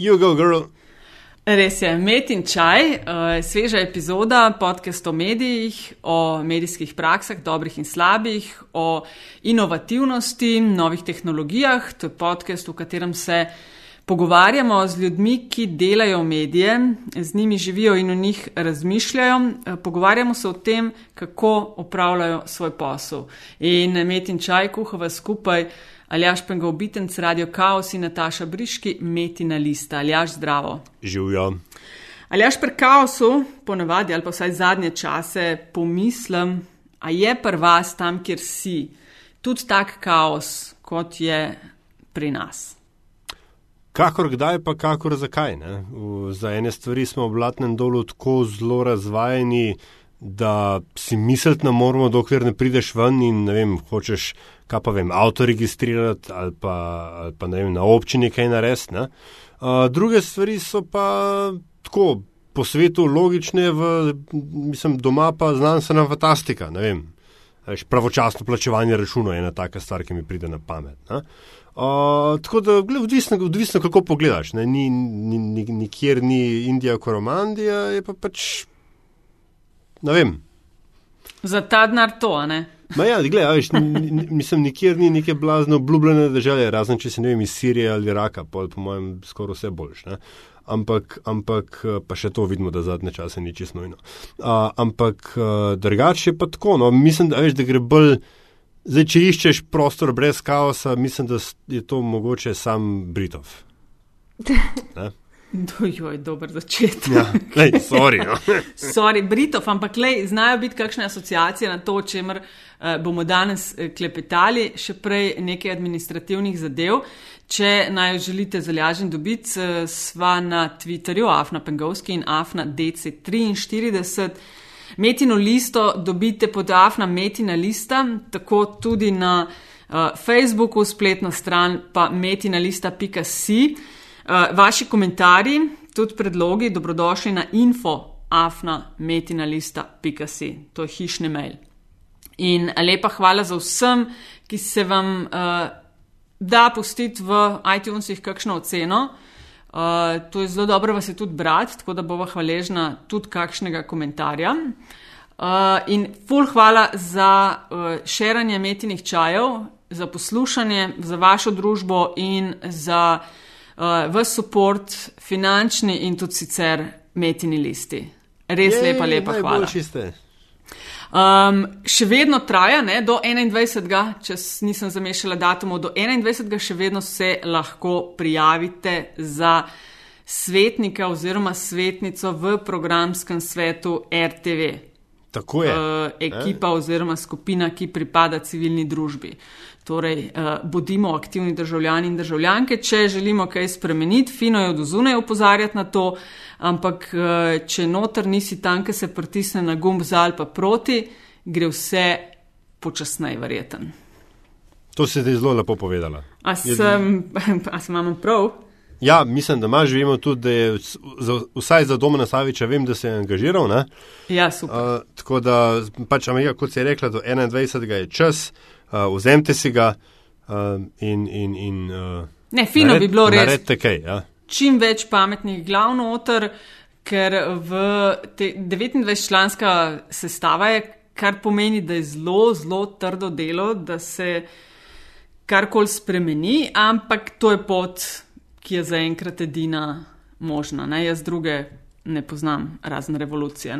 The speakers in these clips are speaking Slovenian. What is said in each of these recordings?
You go, girl. Res je, Met in čaj, uh, sveža epizoda podcast o medijih, o medijskih praksah, dobrih in slabih, o inovativnosti, novih tehnologijah. To je podcast, v katerem se pogovarjamo z ljudmi, ki delajo medije, z njimi živijo in o njih razmišljajo. Uh, pogovarjamo se o tem, kako opravljajo svoj posel. In Met in čaj kuhava skupaj. Aljaš Pengov Bitenc, Radio Chaos in Nataša Briški, Metina lista. Aljaš zdravo. Živijo. Aljaš pri kaosu, ponavadi ali pa vsaj zadnje čase, pomislim, a je pri vas tam, kjer si, tudi tak kaos, kot je pri nas. Kakor kdaj, pa kakor zakaj. Ne? Za ene stvari smo v Blatnem dolu tako zelo razvajeni, da si misliti ne moramo, dokler ne prideš ven in ne vem, hočeš kaj pa vem, avto registrirati ali pa, ali pa vem, na občini kaj narediti. Uh, druge stvari so pa tako po svetu logične, v, mislim, doma pa znanstvena fantastika. Veš, pravočasno plačevanje računov je ena taka stvar, ki mi pride na pamet. Uh, tako da, odvisno, odvisno kako pogledaš, ni, ni, ni, nikjer ni Indija, Koromandija, je pa pač. Ne vem. Za ta denar to, ne? Ma ja, gledaj, veš, mislim, nikjer ni neke blazno obljubljene države, razen če se ne vem iz Sirije ali Iraka, pa po mojem skoraj vse boljš. Ne? Ampak, ampak, pa še to vidimo, da zadnje čase ni čisto nujno. Uh, ampak drugače je pa tako, no, mislim, da, veš, da gre bolj, zdaj, če iščeš prostor brez kaosa, mislim, da je to mogoče sam Britov. Ne? Dojoj, dober začetek. Ja, lej, sorry, no. sorry, Britov, ampak lej, znajo biti kakšne asociacije na to, o čemer uh, bomo danes uh, klepetali, še prej nekaj administrativnih zadev. Če naj želite zalažen dobiti, uh, sva na Twitterju, Afna Pengovski in Afna DC43. Metino listo dobite pod Afna Metina lista, tako tudi na uh, Facebooku, spletna stran pa metinalista.com. Uh, vaši komentarji, tudi predlogi, dobrodošli na info.afna.metina.si, to je hišni mail. In lepa hvala za vsem, ki se vam uh, da pustiti v iTunesih kakšno oceno. Uh, to je zelo dobro, vas je tudi brati, tako da bova hvaležna tudi kakšnega komentarja. Uh, in full hvala za uh, širanje metinih čajev, za poslušanje, za vašo družbo in za uh, v support, finančni in tudi sicer metini listi. Res Jej, lepa, lepa hvala. Um, še vedno traja, ne, do 21. če nisem zamešala datumov, do 21. še vedno se lahko prijavite za svetnika oziroma svetnico v programskem svetu RTV. Tako je. Uh, ekipa eh? oziroma skupina, ki pripada civilni družbi. Torej, uh, bodimo aktivni državljani in državljanke, če želimo kaj spremeniti, fino je od zunaj opozarjati na to, ampak uh, če noter nisi tam, ki se pritisne na gumb za ali pa proti, gre vse počasneje, verjeten. To si ti zelo lepo povedala. A sem, a sem imam prav? Ja, mislim, da imaš, vemo tudi, da je za, vsaj za Doma Saviča, vem, da se je angažiral. Ne? Ja, super. Uh, tako da, pač, kot si rekla, do 21. je čas uh, vzemite si ga uh, in. in, in uh, ne, fino nared, bi bilo res. Kaj, ja. Čim več pametnih glav noter, ker v 29-članska sestava je, kar pomeni, da je zelo, zelo trdo delo, da se karkoli spremeni, ampak to je pot, ki je zaenkrat edina možna. Ne? Jaz druge ne poznam, razen revolucije.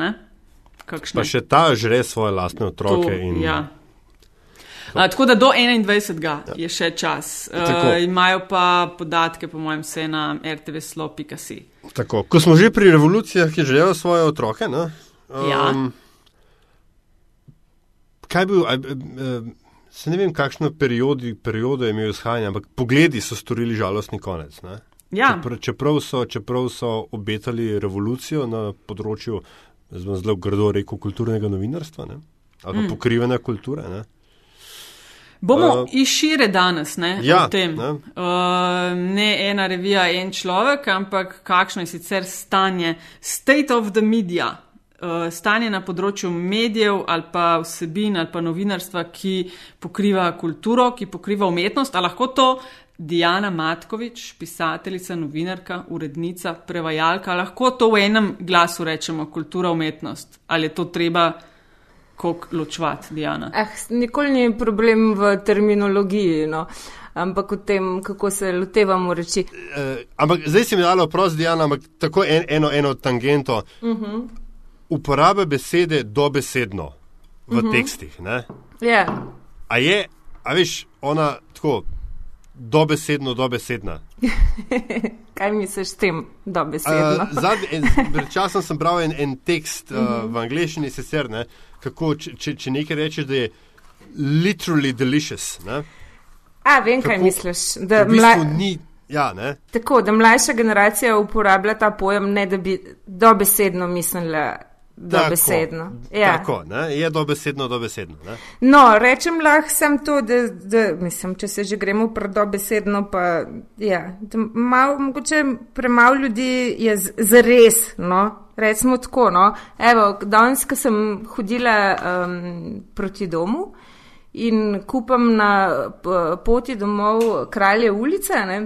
Pa še ta žre svoje lastne otroke. To, in... ja. A, tako da do 21. Ja. je še čas. Uh, imajo pa podatke, po mojem, vse na rtvslo.si. Tako, ko smo že pri revolucijah, ki želijo svoje otroke. Ne? Um, ja. Kaj bil, a, a, se ne vem, kakšno periodi, periodo je imel izhajanje, ampak pogledi so storili žalostni konec. Ja. Čepr, čeprav, so, čeprav so obetali revolucijo na področju, zelo grdo rekel, kulturnega novinarstva ne? ali mm. pokrivene kulture. Ne? Bomo uh, išire danes, ne, ja, o tem. Ne. Uh, ne ena revija, en človek, ampak kakšno je sicer stanje, state of the media, uh, stanje na področju medijev ali pa vsebin ali pa novinarstva, ki pokriva kulturo, ki pokriva umetnost, ali lahko to Diana Matkovič, pisateljica, novinarka, urednica, prevajalka. Lahko to v enem glasu rečemo, kultura, umetnost. Ali je to treba kako ločvati, Diana? Eh, nikoli ni problem v terminologiji. No. Ampak v tem, kako se lotevamo reči. Uh, ampak zdaj si mi dala prost, Diana, ampak tako en, eno, eno tangento. Uh Mhm. -huh. Uporabe besede dobesedno v uh -huh. tekstih. Ja. A je, a veš, ona tako dobesedno, dobesedna. Kaj misliš s tem, dobesedno? Uh, Zadnji čas sem bral en, en tekst uh, uh -huh. v angleščini, sicer ne, kako če, če, če nekaj rečeš, da je literally delicious. Ne? A, vem, kaj misliš. Da, v bistvu mla... ni, ja, Tako, da mlajša generacija uporablja ta pojem, ne da bi dobesedno mislila. Dobesedno. Tako, ja. tako ne? je dobesedno, dobesedno. Ne? No, rečem lahko sem to, da, da mislim, če se že gremo pred dobesedno, pa ja, malo, mogoče premalo ljudi je zares, no, recimo tako, no. Evo, danes, ko sem hodila um, proti domu in kupam na poti domov kralje ulice, ne,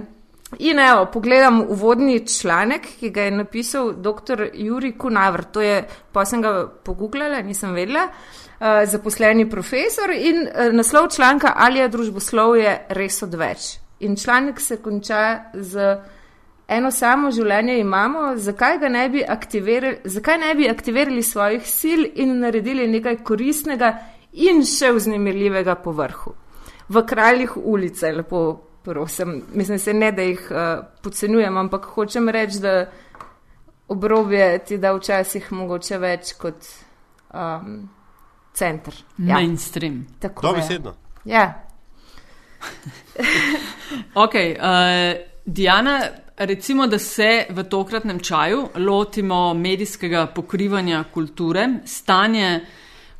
In evo, pogledam uvodni članek, ki ga je napisal dr. Juri Kunavr. To je, pa sem ga pogooglala, nisem vedela, uh, zaposleni profesor in uh, naslov članka ali je družboslovje res odveč. In članek se konča z eno samo življenje imamo, zakaj ga ne bi aktivirali, zakaj ne bi aktivirali svojih sil in naredili nekaj koristnega in še vznemirljivega po vrhu. V kraljih ulice, lepo prosim. Mislim, se ne, da jih uh, podcenjujem, ampak hočem reči, da obrobje ti da včasih mogoče več kot um, center. Ja. Mainstream. Tako je. Dobesedno. Ja. ok, uh, Diana. Recimo, da se v tokratnem čaju lotimo medijskega pokrivanja kulture, stanje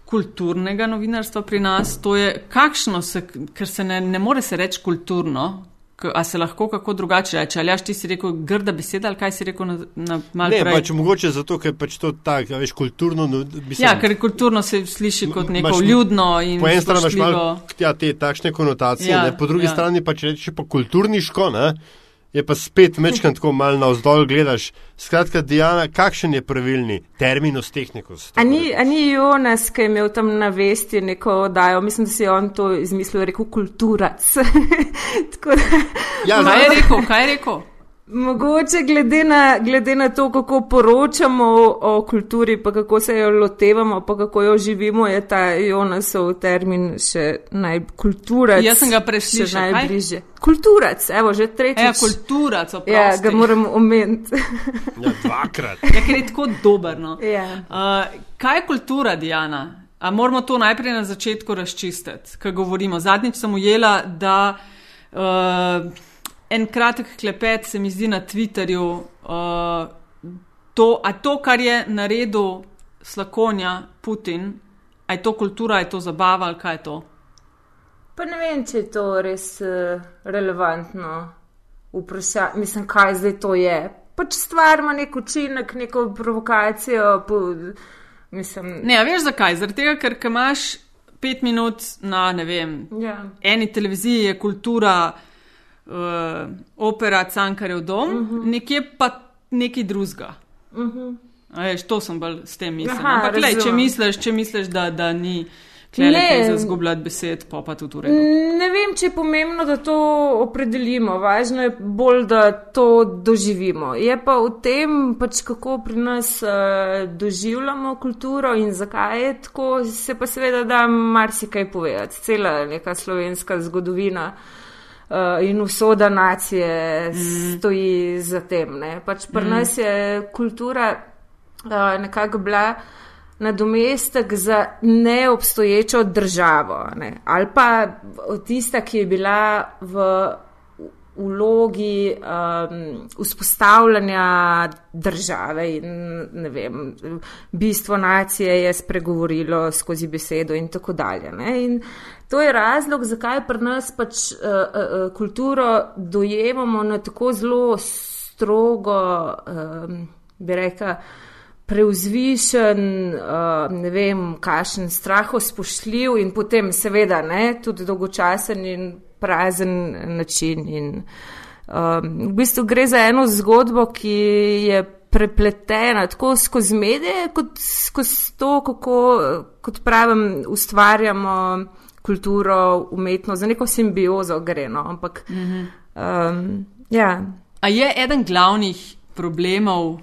kulturnega novinarstva pri nas, to je kakšno, se, ker se ne, ne more se reči kulturno. A se lahko kako drugače reče? Ali ti si rekel grda beseda, ali kaj si rekel na, na malce? Ne, pač mogoče zato, ker pač to tako, veš, kulturno. No, mislim, ja, ker kulturno se sliši kot neko maš, ljudno in. Po eni strani imaš malo ja, te takšne konotacije, ja, po drugi ja. strani pa če rečeš pa kulturniško, ne? Je pa spet mečkan tako malo navzdol gledaš. Skratka, Diana, kakšen je pravilni terminus tehnikus? A ni, a ni Jonas, ki je imel tam na vesti neko oddajo, mislim, da si je on to izmislil, rekel kulturac. da, ja, kaj je rekel, kaj je rekel? Mogoče glede na, glede na to, kako poročamo o, o kulturi, pa kako se jo lotevamo, pa kako jo živimo, je ta Jonasov termin še najkulturac. Jaz sem ga preslišal. Še najbližje. Kaj? Kulturac, evo, že tretjič. Ja, kulturac, oprosti. Ja, ga moram omeniti. ja, dvakrat. Ja, ker je tako dober, no. Ja. Uh, kaj je kultura, Diana? A moramo to najprej na začetku razčistiti, kaj govorimo. Zadnjič sem ujela, da. Uh, en kratek klepet se mi zdi na Twitterju. Uh, to, a to, kar je naredil slakonja Putin, a je to kultura, je to zabava ali kaj je to? Pa ne vem, če je to res uh, relevantno vprašanje. Mislim, kaj zdaj to je. Pač stvar ima nek učinek, neko provokacijo. Po, mislim... Ne, veš zakaj? Zaradi tega, ker imaš pet minut na, ne vem, ja. eni televiziji je kultura uh, opera Cankarjev dom, uh mhm. -huh. nekje pa nekaj drugega. Uh mhm. -huh. Veš, to sem bolj s tem mislil. Aha, Ampak, lej, če misliš, če misliš da, da ni. Ne, za zgubljati besed, pa pa tudi uredno. Ne vem, če je pomembno, da to opredelimo. Važno je bolj, da to doživimo. Je pa v tem, pač kako pri nas uh, doživljamo kulturo in zakaj je tako, se pa seveda da marsikaj povedati. Cela neka slovenska zgodovina. Uh, uh, in usoda nacije mm. stoji za tem. Ne. Pač pri mm. nas je kultura uh, nekako bila nadomestek za neobstoječo državo ne. ali pa tista, ki je bila v vlogi um, vzpostavljanja države in ne vem, bistvo nacije je spregovorilo skozi besedo in tako dalje. Ne. In to je razlog, zakaj pri nas pač uh, uh, kulturo dojemamo na tako zelo strogo, um, bi rekla, preuzvišen, uh, ne vem, kakšen strahospoštljiv in potem seveda ne, tudi dolgočasen in prazen način. In, um, v bistvu gre za eno zgodbo, ki je prepletena tako skozi medije, kot skozi to, kako, kot pravim, ustvarjamo kulturo, umetnost, za neko simbiozo gre. No? Ampak, mm -hmm. um, ja. A je eden glavnih problemov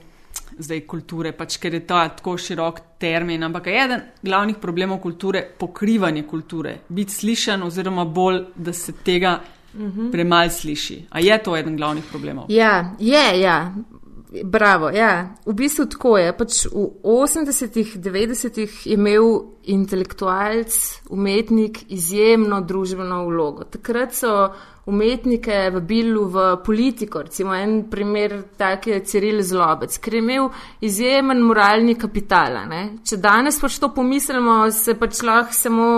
zdaj kulture, pač ker je to tako širok termin, ampak je eden glavnih problemov kulture pokrivanje kulture, biti slišan oziroma bolj, da se tega mm -hmm. premalo sliši. A je to eden glavnih problemov? Ja, je, ja. Bravo, ja. V bistvu tako je. Pač v 80-ih, 90-ih je imel intelektualc, umetnik izjemno družbeno vlogo. Takrat so umetnike vabili v politiko, recimo en primer tak je Ciril Zlobec, ker je imel izjemen moralni kapital. Ne? Če danes pač to pomislimo, se pač lahko samo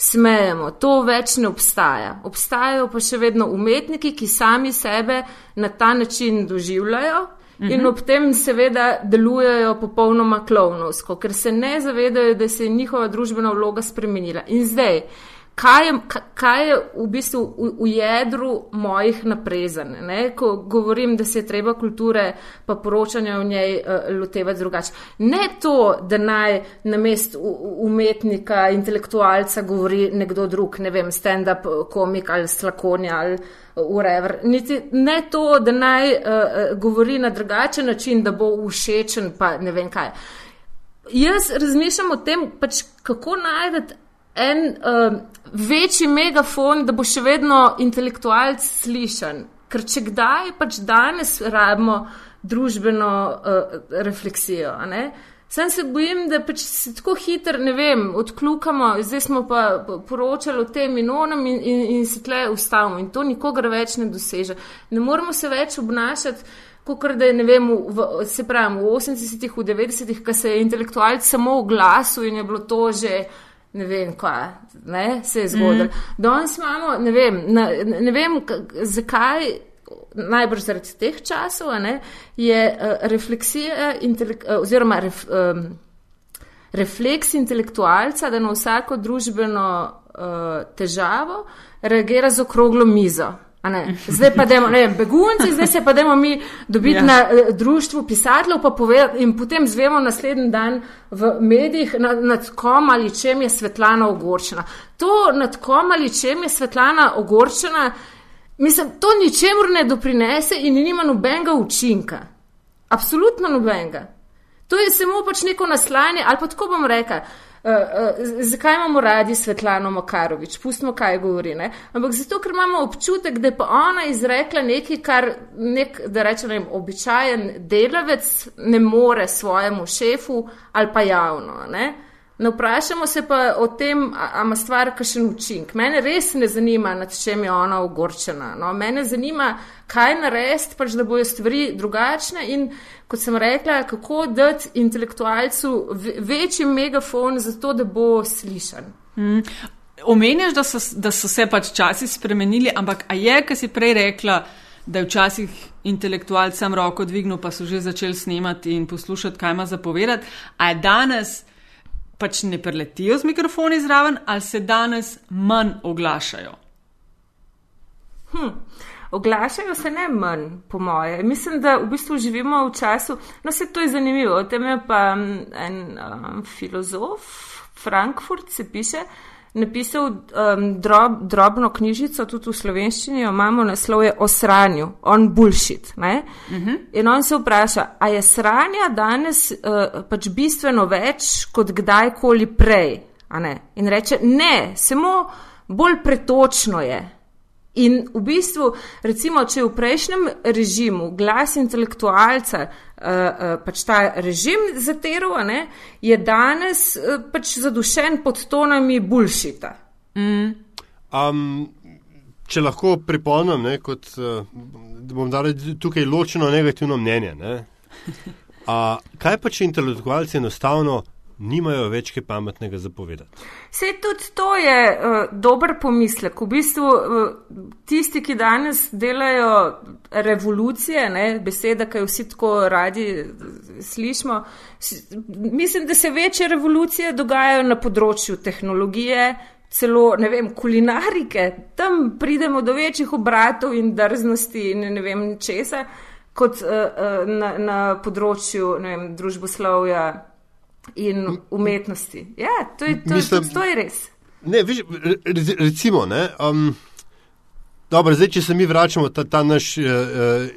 smejemo. To več ne obstaja. Obstajajo pa še vedno umetniki, ki sami sebe na ta način doživljajo. In mhm. ob tem seveda delujejo popolnoma klovnovsko, ker se ne zavedajo, da se je njihova družbena vloga spremenila. In zdaj, kaj je, kaj je v bistvu v, v jedru mojih naprezanj, ko govorim, da se je treba kulture pa poročanja v njej uh, lotevati drugače. Ne to, da naj na mest umetnika, intelektualca govori nekdo drug, ne vem, stand-up komik ali slakonja ali whatever. Niti, ne to, da naj uh, govori na drugačen način, da bo všečen, pa ne vem kaj. Jaz razmišljam o tem, pač, kako najdete en uh, večji megafon, da bo še vedno intelektualc slišan. Ker če kdaj pač danes rabimo družbeno uh, refleksijo. Sam se bojim, da pač se tako hitro, ne vem, odkljukamo, zdaj smo pa poročali o tem in onem in, in, in se tle ustavimo in to nikogar več ne doseže. Ne moramo se več obnašati, kot da je, ne vem, v, se pravi, v 80-ih, v 90-ih, ko se je intelektualc samo oglasil in je bilo to že ne vem, kaj ne, se je zgodilo. Mm. Danes imamo, ne vem, na, ne vem zakaj, najbrž zaradi teh časov, ne, je uh, refleksija intelek, uh, oziroma ref, um, refleks intelektualca, da na vsako družbeno uh, težavo reagira z okroglo mizo. Zdaj pa dajmo, ne vem, begunci, zdaj se pa dajmo mi dobiti ja. na uh, društvu pisateljev pa povedati in potem zvemo naslednji dan v medijih nad, nad kom ali čem je Svetlana ogorčena. To nad kom ali čem je Svetlana ogorčena, mislim, to ničemur ne doprinese in nima nobenega učinka. Absolutno nobenega. To je samo pač neko naslanje ali pa tako bom rekla. Uh, uh, zakaj imamo radi Svetlano Makarovič? Pustimo, kaj govori. Ne? Ampak zato, ker imamo občutek, da je pa ona izrekla nekaj, kar nek, da rečem, ne, običajen delavec ne more svojemu šefu ali pa javno. Ne? Ne vprašamo se pa o tem, ali ima stvar kakšen učink. Mene res ne zanima, nad čem je ona ogorčena. No? Mene zanima, kaj narediti, pač, da bojo stvari drugačne in, kot sem rekla, kako dati intelektualcu večji megafon za to, da bo slišan. Mm. Omenjaš, da so, da so se pač časi spremenili, ampak je, kar si prej rekla, da je včasih intelektualcem roko dvignil, pa so že začeli snemati in poslušati, kaj ima zapovedati, a je danes pač ne preletijo z mikrofoni zraven, ali se danes manj oglašajo? Hm. Oglašajo se ne manj, po moje. Mislim, da v bistvu živimo v času, no se to je zanimivo, o tem je pa en um, filozof, Frankfurt se piše, napisal um, drob, drobno knjižico, tudi v slovenščini, jo imamo naslov je o sranju, on bullshit. Uh mhm. -huh. In on se vpraša, a je sranja danes uh, pač bistveno več kot kdajkoli prej? In reče, ne, samo bolj pretočno je. In v bistvu, recimo, če je v prejšnjem režimu glas intelektualca uh, uh, pač ta režim zateral, ne, je danes uh, pač zadušen pod tonami bulšita. Mm. Um, če lahko pripomnim, kot uh, bom dal tukaj ločeno negativno mnenje. Ne? Uh, kaj pa če intelektualci enostavno nimajo več kaj pametnega zapovedati. Vse tudi to je uh, dober pomislek. V bistvu uh, tisti, ki danes delajo revolucije, ne, beseda, ki jo vsi tako radi slišimo, mislim, da se večje revolucije dogajajo na področju tehnologije, celo, ne vem, kulinarike, tam pridemo do večjih obratov in drznosti in ne vem česa, kot uh, uh, na, na področju vem, družboslovja in umetnosti. Ja, to je, to, Mislim, to, je res. Ne, viš, recimo, ne. Um, Dobro, zdaj, če se mi vračamo ta, ta naš uh,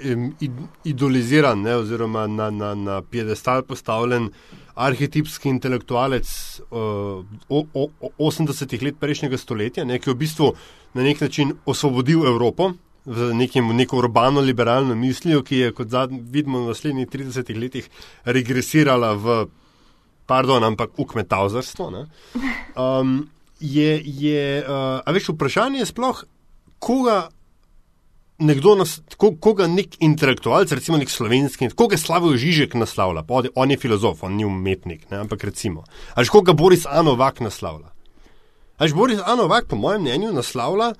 uh, idoliziran, ne, oziroma na, na, na piedestal postavljen arhetipski intelektualec uh, 80-ih let prejšnjega stoletja, ne, ki je v bistvu na nek način osvobodil Evropo v nekem, neko urbano-liberalno mislijo, ki je, kot zad, vidimo, v naslednjih 30 letih regresirala v, pardon, ampak v kmetavzarstvo. Um, je, je, uh, a veš, vprašanje je sploh koga nekdo, nas, ko, koga nek intelektualec, recimo nek slovenski, koga Slavoj Žižek naslavlja, pa on je filozof, on ni umetnik, ne, ampak recimo, až koga Boris Anovak naslavlja. Až Boris Anovak, po mojem mnenju, naslavlja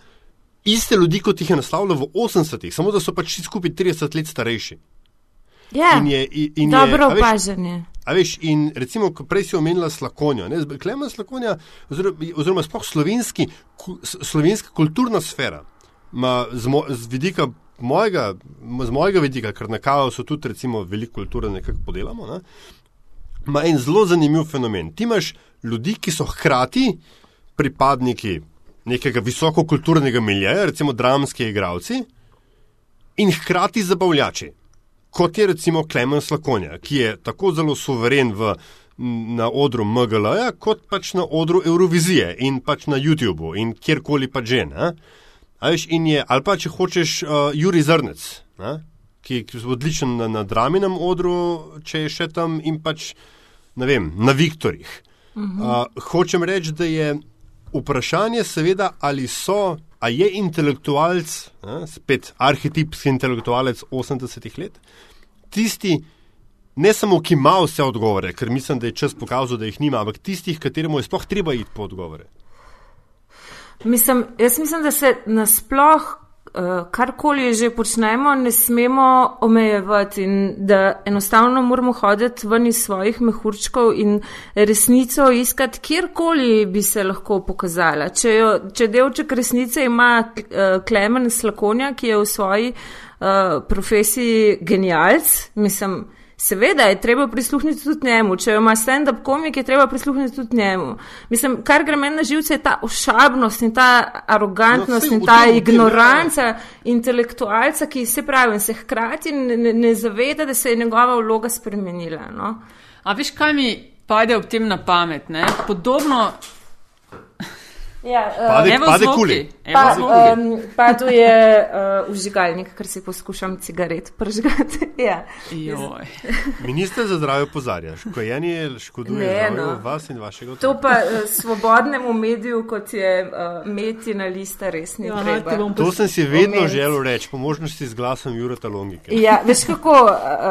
iste ljudi, kot jih je naslavljal v 80-ih, samo da so pač vsi skupaj 30 let starejši. Ja, in je, in dobro opažanje. A veš, in recimo, prej si omenila Slakonjo, Klemen Slakonja, oziroma, oziroma sploh slovenski, slovenska kulturna sfera, ma, z, mo, z vidika mojega, z mojega vidika, ker na kavu so tudi recimo veliko kulture nekako podelamo, ne, ima en zelo zanimiv fenomen. Ti imaš ljudi, ki so hkrati pripadniki nekega visokokulturnega miljeja, recimo dramski igravci, in hkrati zabavljači, kot je recimo Klemen Slakonja, ki je tako zelo suveren v na odru MGL-ja, kot pač na odru Eurovizije in pač na YouTubu in kjerkoli pa že. Ne? Veš, je, ali pa če hočeš, uh, Juri Zrnec, ne? ki je odličen na, na draminem odru, če je še tam in pač vem, na Viktorjih. Uh -huh. uh, hočem reči, da je vprašanje, seveda, ali so, a je intelektualec, ne? spet arhetipski intelektualec 80-ih let, tisti, ne samo, ki ima vse odgovore, ker mislim, da je čas pokazal, da jih nima, ampak tistih, kateremu je sploh treba iti po odgovore. Mislim, jaz mislim, da se nasploh, karkoli že počnemo, ne smemo omejevati in da enostavno moramo hoditi ven iz svojih mehurčkov in resnico iskati, kjerkoli bi se lahko pokazala. Če, jo, če delček resnice ima uh, Klemen Slakonja, ki je v svoji uh, profesiji genialc, mislim, Seveda je treba prisluhniti tudi njemu, če ima stand-up komik, je treba prisluhniti tudi njemu. Mislim, kar gre meni na živce, je ta ošabnost in ta arogantnost no, in ta ignoranca ja. intelektualca, ki se pravi in se hkrati ne, ne zaveda, da se je njegova vloga spremenila. No? A veš, kaj mi pade ob tem na pamet? Ne? Podobno Ja, uh, pade, pade kuli. Pa, um, pa tu je uh, užigalnik, ker si poskušam cigaret pržgati. ja. Ministr za zdravje pozarja, škojenje škoduje no. vas in vašega otroka. To pa uh, svobodnemu mediju, kot je uh, meti na lista, res ni ja, treba. To sem si vedno omeniti. želel reči, po možnosti z glasom Jurata Longike. Ja, veš kako,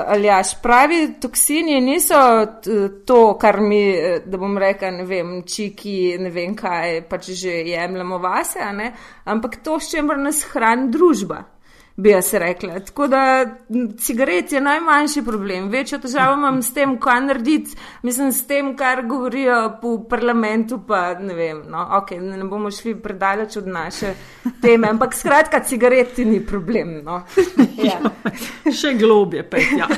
Aljaš, pravi toksini niso to, kar mi, da bom rekel, ne vem, čiki, ne vem kaj, pač že jemljemo vase, ampak to, s čimer nas hrani družba. Bi jaz rekla. Tako da cigaret je najmanjši problem. Večjo težavo imam s tem, kaj narediti, mislim, s tem, kar govorijo po parlamentu. Pa ne vem, no, okay, ne bomo šli predaleč od naše teme, ampak skratka, cigaret ni problem. No. Ja. Še globje, pet. Ja.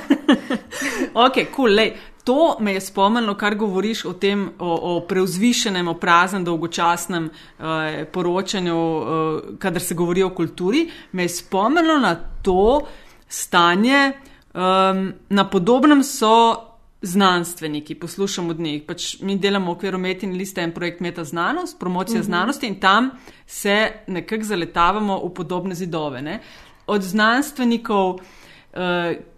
ok, kul, cool, To me je spomnilo, kar govoriš o tem, o, o preuzvišenem, o praznem, dolgočasnem eh, poročanju, eh, kadar se govori o kulturi. Me je spomnilo na to stanje, eh, na podobnem so znanstveniki, poslušamo od njih. Pač mi delamo v okviru Metin liste en projekt Meta znanost, promocija mhm. znanosti in tam se nekako zaletavamo v podobne zidove. Ne? Od znanstvenikov. Uh,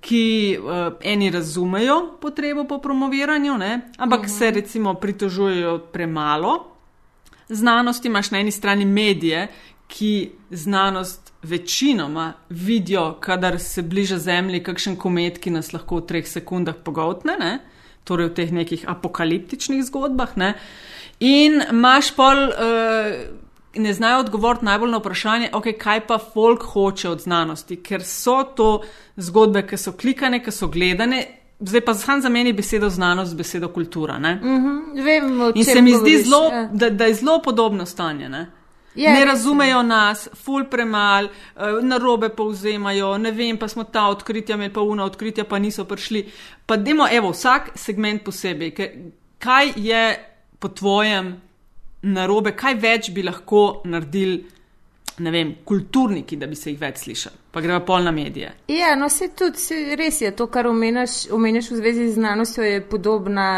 ki uh, eni razumejo potrebo po promoviranju, ne? ampak uh mhm. -huh. se recimo pritožujejo premalo. Znanost imaš na eni strani medije, ki znanost večinoma vidijo, kadar se bliža Zemlji, kakšen komet, ki nas lahko v treh sekundah pogotne, ne? torej v teh nekih apokaliptičnih zgodbah. Ne? In imaš pol. Uh, ne znajo odgovoriti najbolj na vprašanje, okay, kaj pa folk hoče od znanosti, ker so to zgodbe, ki so klikane, ki so gledane, zdaj pa sam zameni besedo znanost z besedo kultura. Ne? Mhm, vem, o In se mi zdi govoriš, zelo, ja. da, da je zelo podobno stanje. Ne? Ja, ne je. razumejo nas, ful premal, na robe povzemajo, ne vem, pa smo ta odkritja imeli, pa una odkritja pa niso prišli. Pa demo, evo, vsak segment posebej. Kaj je po tvojem narobe, kaj več bi lahko naredili, ne vem, kulturniki, da bi se jih več slišali? Pa gremo pol na medije. Ja, no se tudi se, res je to, kar omenjaš, omenjaš v zvezi z znanostjo, je podobna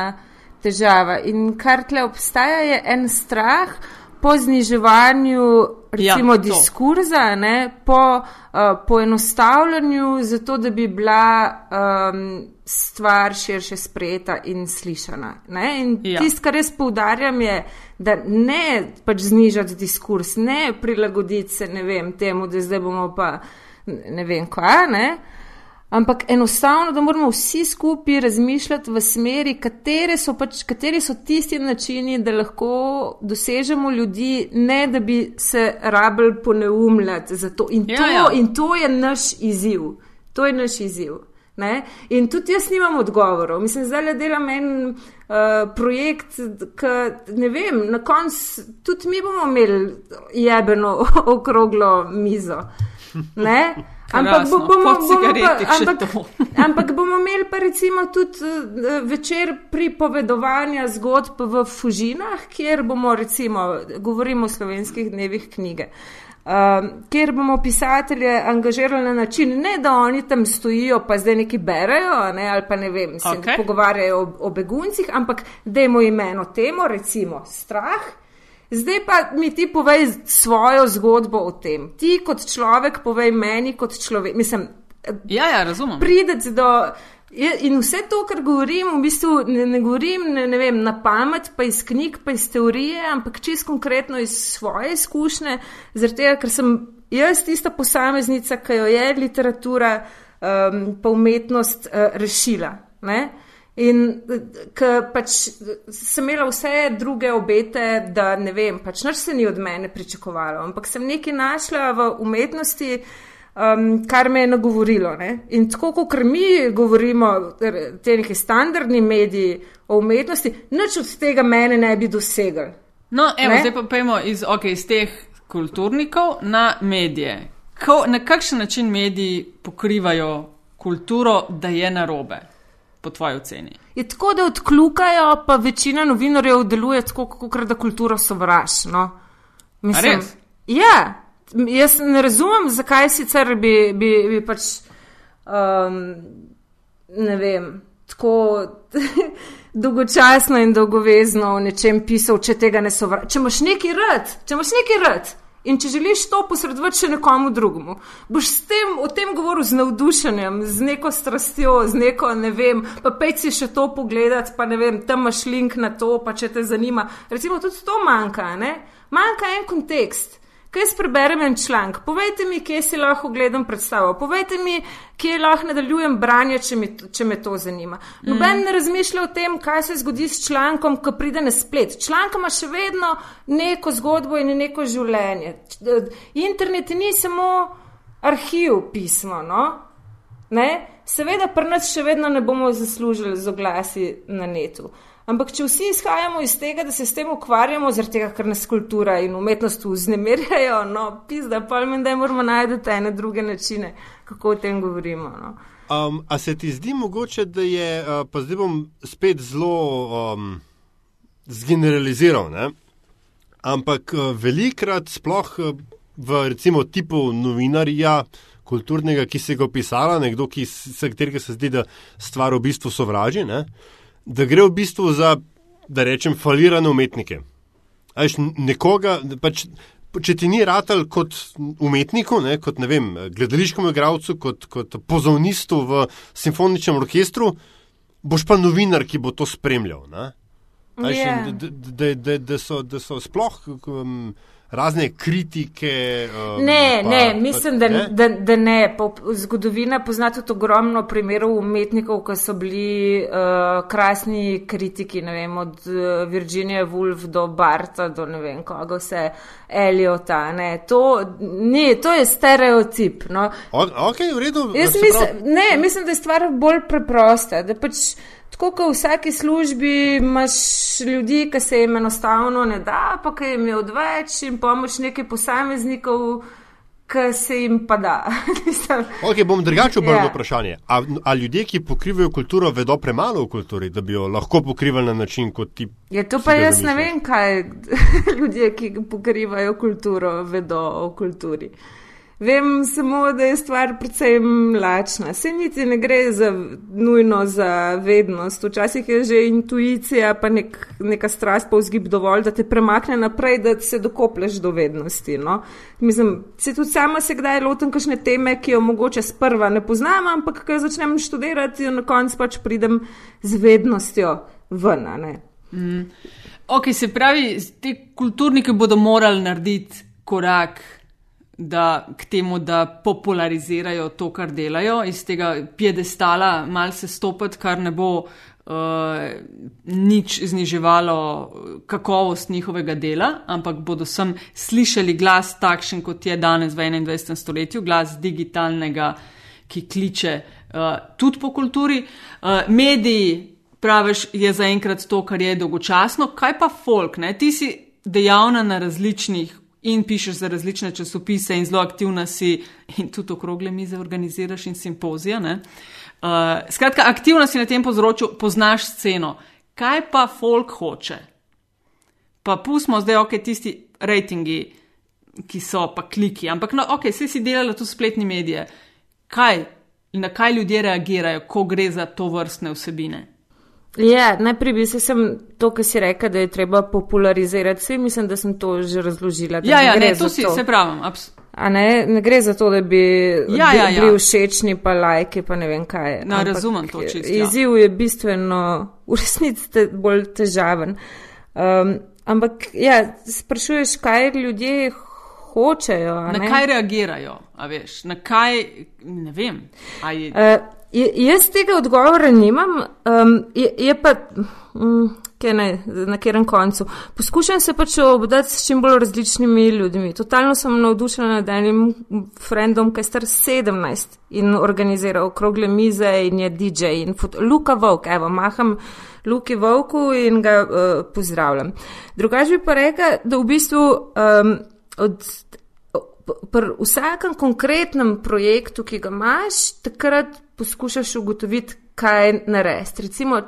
težava. In kar tle obstaja, je en strah po zniževanju recimo Ja, to. diskurza, ne, po uh, poenostavljanju, zato da bi bila um, stvar širše sprejeta in slišana. Ne? In Ja. tisto, kar jaz poudarjam, je, da ne pač znižati diskurs, ne prilagoditi se ne vem, temu, da zdaj bomo pa ne vem kva, ne. Ampak enostavno, da moramo vsi skupaj razmišljati v smeri, katere so, pač, kateri so tisti načini, da lahko dosežemo ljudi, ne da bi se rabili poneumljati za to. In, Ja, to, ja. in to je naš izziv. To je naš izziv. Ne? In tudi jaz nimam odgovorov. Mislim, zdaj le delam en uh, projekt, ki ne vem, na koncu tudi mi bomo imeli jebeno okroglo mizo. Ne? Ampak Krasno, bo- bomo, bomo pa, ampak, ampak bomo imeli pa recimo tudi eh, večer pripovedovanja zgodb v Fužinah, kjer bomo recimo, govorimo o slovenskih dnevih knjige. Um, kjer bomo pisatelje angažirali na način, ne da oni tam stojijo, pa zdaj neki berajo, ne, ali pa ne vem, se okay. pogovarjajo o, o beguncih, ampak dajmo imeno temu, recimo strah. Zdaj pa mi ti povej svojo zgodbo o tem. Ti kot človek povej meni kot človek. Mislim, Ja, ja, razumem. prideti do. In vse to, kar govorim, v bistvu ne, ne govorim ne, ne vem, na pamet, pa iz knjig, pa iz teorije, ampak čist konkretno iz svoje izkušnje, zaradi tega, ker sem jaz tista posameznica, ki jo je literatura um, pa umetnost uh, rešila. Ne? In ker pač sem imela vse druge obete, da ne vem, pač nič se ni od mene pričakovalo, ampak sem nekaj našla v umetnosti, um, kar me je nagovorilo. Ne? In tako, kot mi govorimo, te neki standardni mediji o umetnosti, nič od tega mene ne bi dosegli. No, evo, Ne? zdaj pa pojmo iz, okay, iz teh kulturnikov na medije. Ko, na kakšen način mediji pokrivajo kulturo, da je narobe, po tvoji oceni? Je tako, da odklukajo, pa večina novinarjev deluje tako, kot da kulturo sovraž. No? A res? Ja, m- jaz ne razumem, zakaj sicer bi, bi, bi pač, um, ne vem, tako dolgočasno in dolgovezno o nečem pisal, če tega ne sovraž. Če imaš neki rad, če imaš neki rad. In če želiš to posredovati še nekomu drugemu, boš s tem, o tem govoril z navdušenjem, z neko strastjo, z neko, ne vem, pa pej si še to pogledati, pa ne vem, tam imaš link na to, pa če te zanima. Recimo, tudi to manjka, ne? Manjka en kontekst. Kaj jaz preberem en članek? Povejte mi, kje si lahko gledam predstavo. Povejte mi, kje lahko nadaljujem branje, če, mi, če me to zanima. Noben ne razmišlja o tem, kaj se zgodi s člankom, ko pride na splet. Članek ima še vedno neko zgodbo in neko življenje. Internet ni samo arhiv pisma. No? Ne? Seveda, pri nas še vedno ne bomo zaslužili z oglasi na netu. Ampak, če vsi izhajamo iz tega, da se s tem ukvarjamo, zaradi tega, ker nas kultura in umetnost vznemirjajo, no, pizda, pa mi da moramo najti ene druge načine, kako o tem govorimo. No. Um, a se ti zdi mogoče, da je, uh, pa zdaj bom spet zelo um, zgeneraliziral, ne? ampak uh, velikrat, sploh uh, v recimo tipu novinarja, kulturnega, ki se ga opisala, nekdo, ki se, katerega se zdi, da stvar v bistvu sovraži, ne? Da gre v bistvu za, da rečem, falirane umetnike. A Veš, nekoga, pač, če ti ni ratelj kot umetniku, ne, kot ne vem, gledališkemu igralcu, kot, kot pozavnistu v simfoničnem orkestru, boš pa novinar, ki bo to spremljal. Ne? A veš, Ja. Da, da, da, da, so, da so sploh um, razne kritike. Um, Ne, pa, ne, mislim, da ne? da, da ne. Po, zgodovina pozna tudi ogromno primerov umetnikov, ki so bili uh, krasni kritiki, ne vem, od uh, Virginije Woolf do Barta do ne vem koga vse, Eliota. Ne. To, ne, to je stereotip. No. O, ok, v redu. Jaz mislim, pravi- ne, mislim, da je stvar bolj preprosta. Da pač, tako kot v vsaki službi imaš ljudi, ki se jim enostavno ne da, pa ki jim je odveč in pomoč nekaj posameznikov, ki se jim pa da. Ok, bom drugače obrnil Ja. vprašanje. A, a ljudje, ki pokrivajo kulturo, vedo premalo o kulturi, da bi jo lahko pokrivali na način, kot ti. ja, to pa jaz ne zamišljaš? vem, kaj ljudje, ki pokrivajo kulturo, vedo o kulturi. Vem samo, da je stvar precej mlačna. Se niti ne gre za nujno za vednost. Včasih je že intuicija, pa nek, neka strast, pa vzgib dovolj, da te premakne naprej, da se dokoplješ do vednosti. No? Mislim, se tudi sama se kdaj lotim kakšne teme, ki jo mogoče sprva ne poznam, ampak ko jo začnem študirati, jo na koncu pač pridem z vednostjo ven. ne. Ok, se pravi, ti kulturniki bodo morali narediti korak da, k temu, da popularizirajo to, kar delajo, iz tega piedestala malce stopiti, kar ne bo uh, nič zniževalo kakovost njihovega dela, ampak bodo sem slišali glas takšen, kot je danes v 21. stoletju, glas digitalnega, ki kliče uh, tudi po kulturi. Uh, mediji, praviš, je zaenkrat to, kar je dolgočasno. Kaj pa folk? Ne? Ti si dejavna na različnih in pišeš za različne časopise in zelo aktivna si in tudi okrogle mize organiziraš in simpozije. ne. Uh, skratka, aktivna si na tem področju, poznaš sceno. Kaj pa folk hoče? Pa pustimo zdaj, ok, tisti rejtingi, ki so pa kliki, ampak no, ok, vsi si delali tu spletni medije. Kaj, na kaj ljudje reagirajo, ko gre za to vrstne vsebine? Ja, najprej bi se sem to, kar si rekel, da je treba popularizirati. Vse mislim, da sem to že razložila. Ja, ja, ne, za to si, se pravim. A ne, ne gre za to, da bi Ja, ja, ja. bili všečni, pa lajki, pa ne vem kaj. No, razumem to čisto, ja. Izziv je bistveno, v resnici te, bolj težaven. Um, ampak, ja, sprašuješ, kaj ljudje hočejo. na ne? kaj reagirajo, a veš, na kaj, ne vem. Je, Uh, jaz tega odgovora nimam, um, je, je pa, um, kaj ne, na katerem koncu. Poskušam se pač obdati s čim bolj različnimi ljudmi. Totalno sem navdušena nad enim frendom, ki je star 17 in organizira okrogle mize in je DJ in foto, Luka Vovk, evo, maham Luki Vovku in ga uh, pozdravljam. Drugač bi pa rekla, da v bistvu um, od pri vsakem konkretnem projektu, ki ga imaš, takrat poskušaš ugotoviti, kaj narediti. Recimo,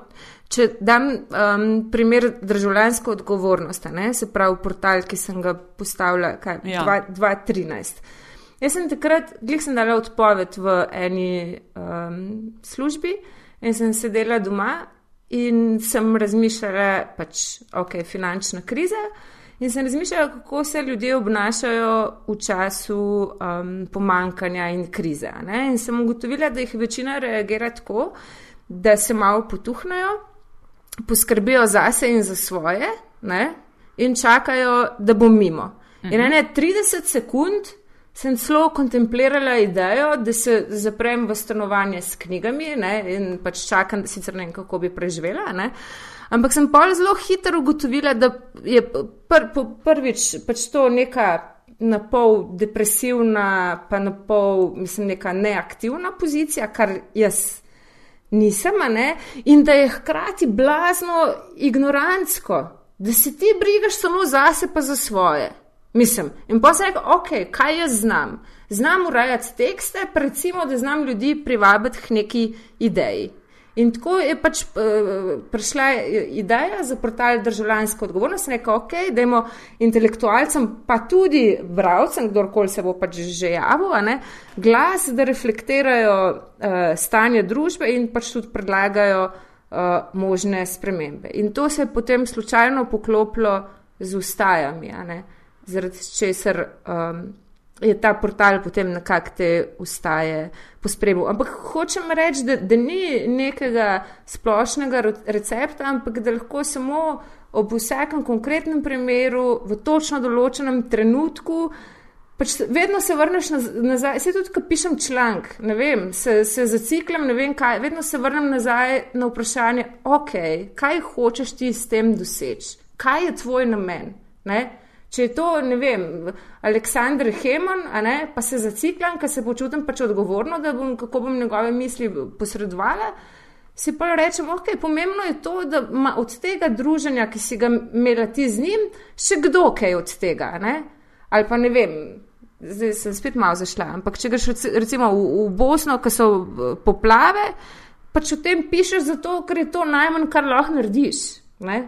če dam um, primer državljanske odgovornosti, ne, se pravi portal, ki sem ga postavila kaj, Ja. dva- 2013. Jaz sem takrat, glih sem dala odpoved v eni um, službi in sem sedela doma in sem razmišljala, pač, ok, finančna kriza. In sem razmišljala, kako se ljudje obnašajo v času um, pomankanja in krize. Ne? In sem ugotovila, da jih večina reagira tako, da se malo potuhnajo, poskrbijo zase in za svoje, ne? in čakajo, da bo mimo. In ne 30 sekund sem celo kontemplirala idejo, da se zaprem v stanovanje s knjigami ne? in pač čakam, da sicer ne vem, kako bi preživela. Ne? Ampak sem pa zelo hitro ugotovila, da je pr, pr, prvič pač to neka na pol depresivna, pa na pol, mislim, neka neaktivna pozicija, kar jaz nisem, ne, in da je hkrati blazno ignorantsko, da se ti brigaš samo zase, pa za svoje. Mislim, in pa sem rekel, ok, kaj jaz znam? Znam urejati tekste, recimo, da znam ljudi privabiti k neki ideji. In tako je pač uh, prišla ideja za portal državljanske odgovornosti, rekel, ok, dajmo intelektualcem, pa tudi bravcem, kdorkoli se bo pač že javil, ne, glas, da reflektirajo uh, stanje družbe in pač tudi predlagajo uh, možne spremembe. In to se je potem slučajno poklopilo z ustajami, zaradi česar. Um, je ta portal potem nekako te ustaje pospremil. Ampak hočem reči, da, da ni nekega splošnega recepta, ampak da lahko samo ob vsakem konkretnem primeru, v točno določenem trenutku. Pač vedno se vrneš nazaj, se tudi, ko pišem članek, ne vem, se, se zaciklam, ne vem kaj, vedno se vrnem nazaj na vprašanje, ok, kaj hočeš ti s tem doseči, kaj je tvoj namen. Ne? Če je to, ne vem, Aleksandr Heman, ne, pa se zaciklam, ker se počutim pač odgovorno, da bom, kako bom njegove misli posredovala, si pa rečem, ok, pomembno je to, da ima od tega druženja, ki si ga imela ti z njim, še kdo kaj od tega, ne? ali pa ne vem zdaj sem spet malo zašla. Ampak če greš recimo v, v Bosno, ki so eh, poplave, pač o tem pišeš zato, ker je to najmanj, kar lahko narediš. Ne?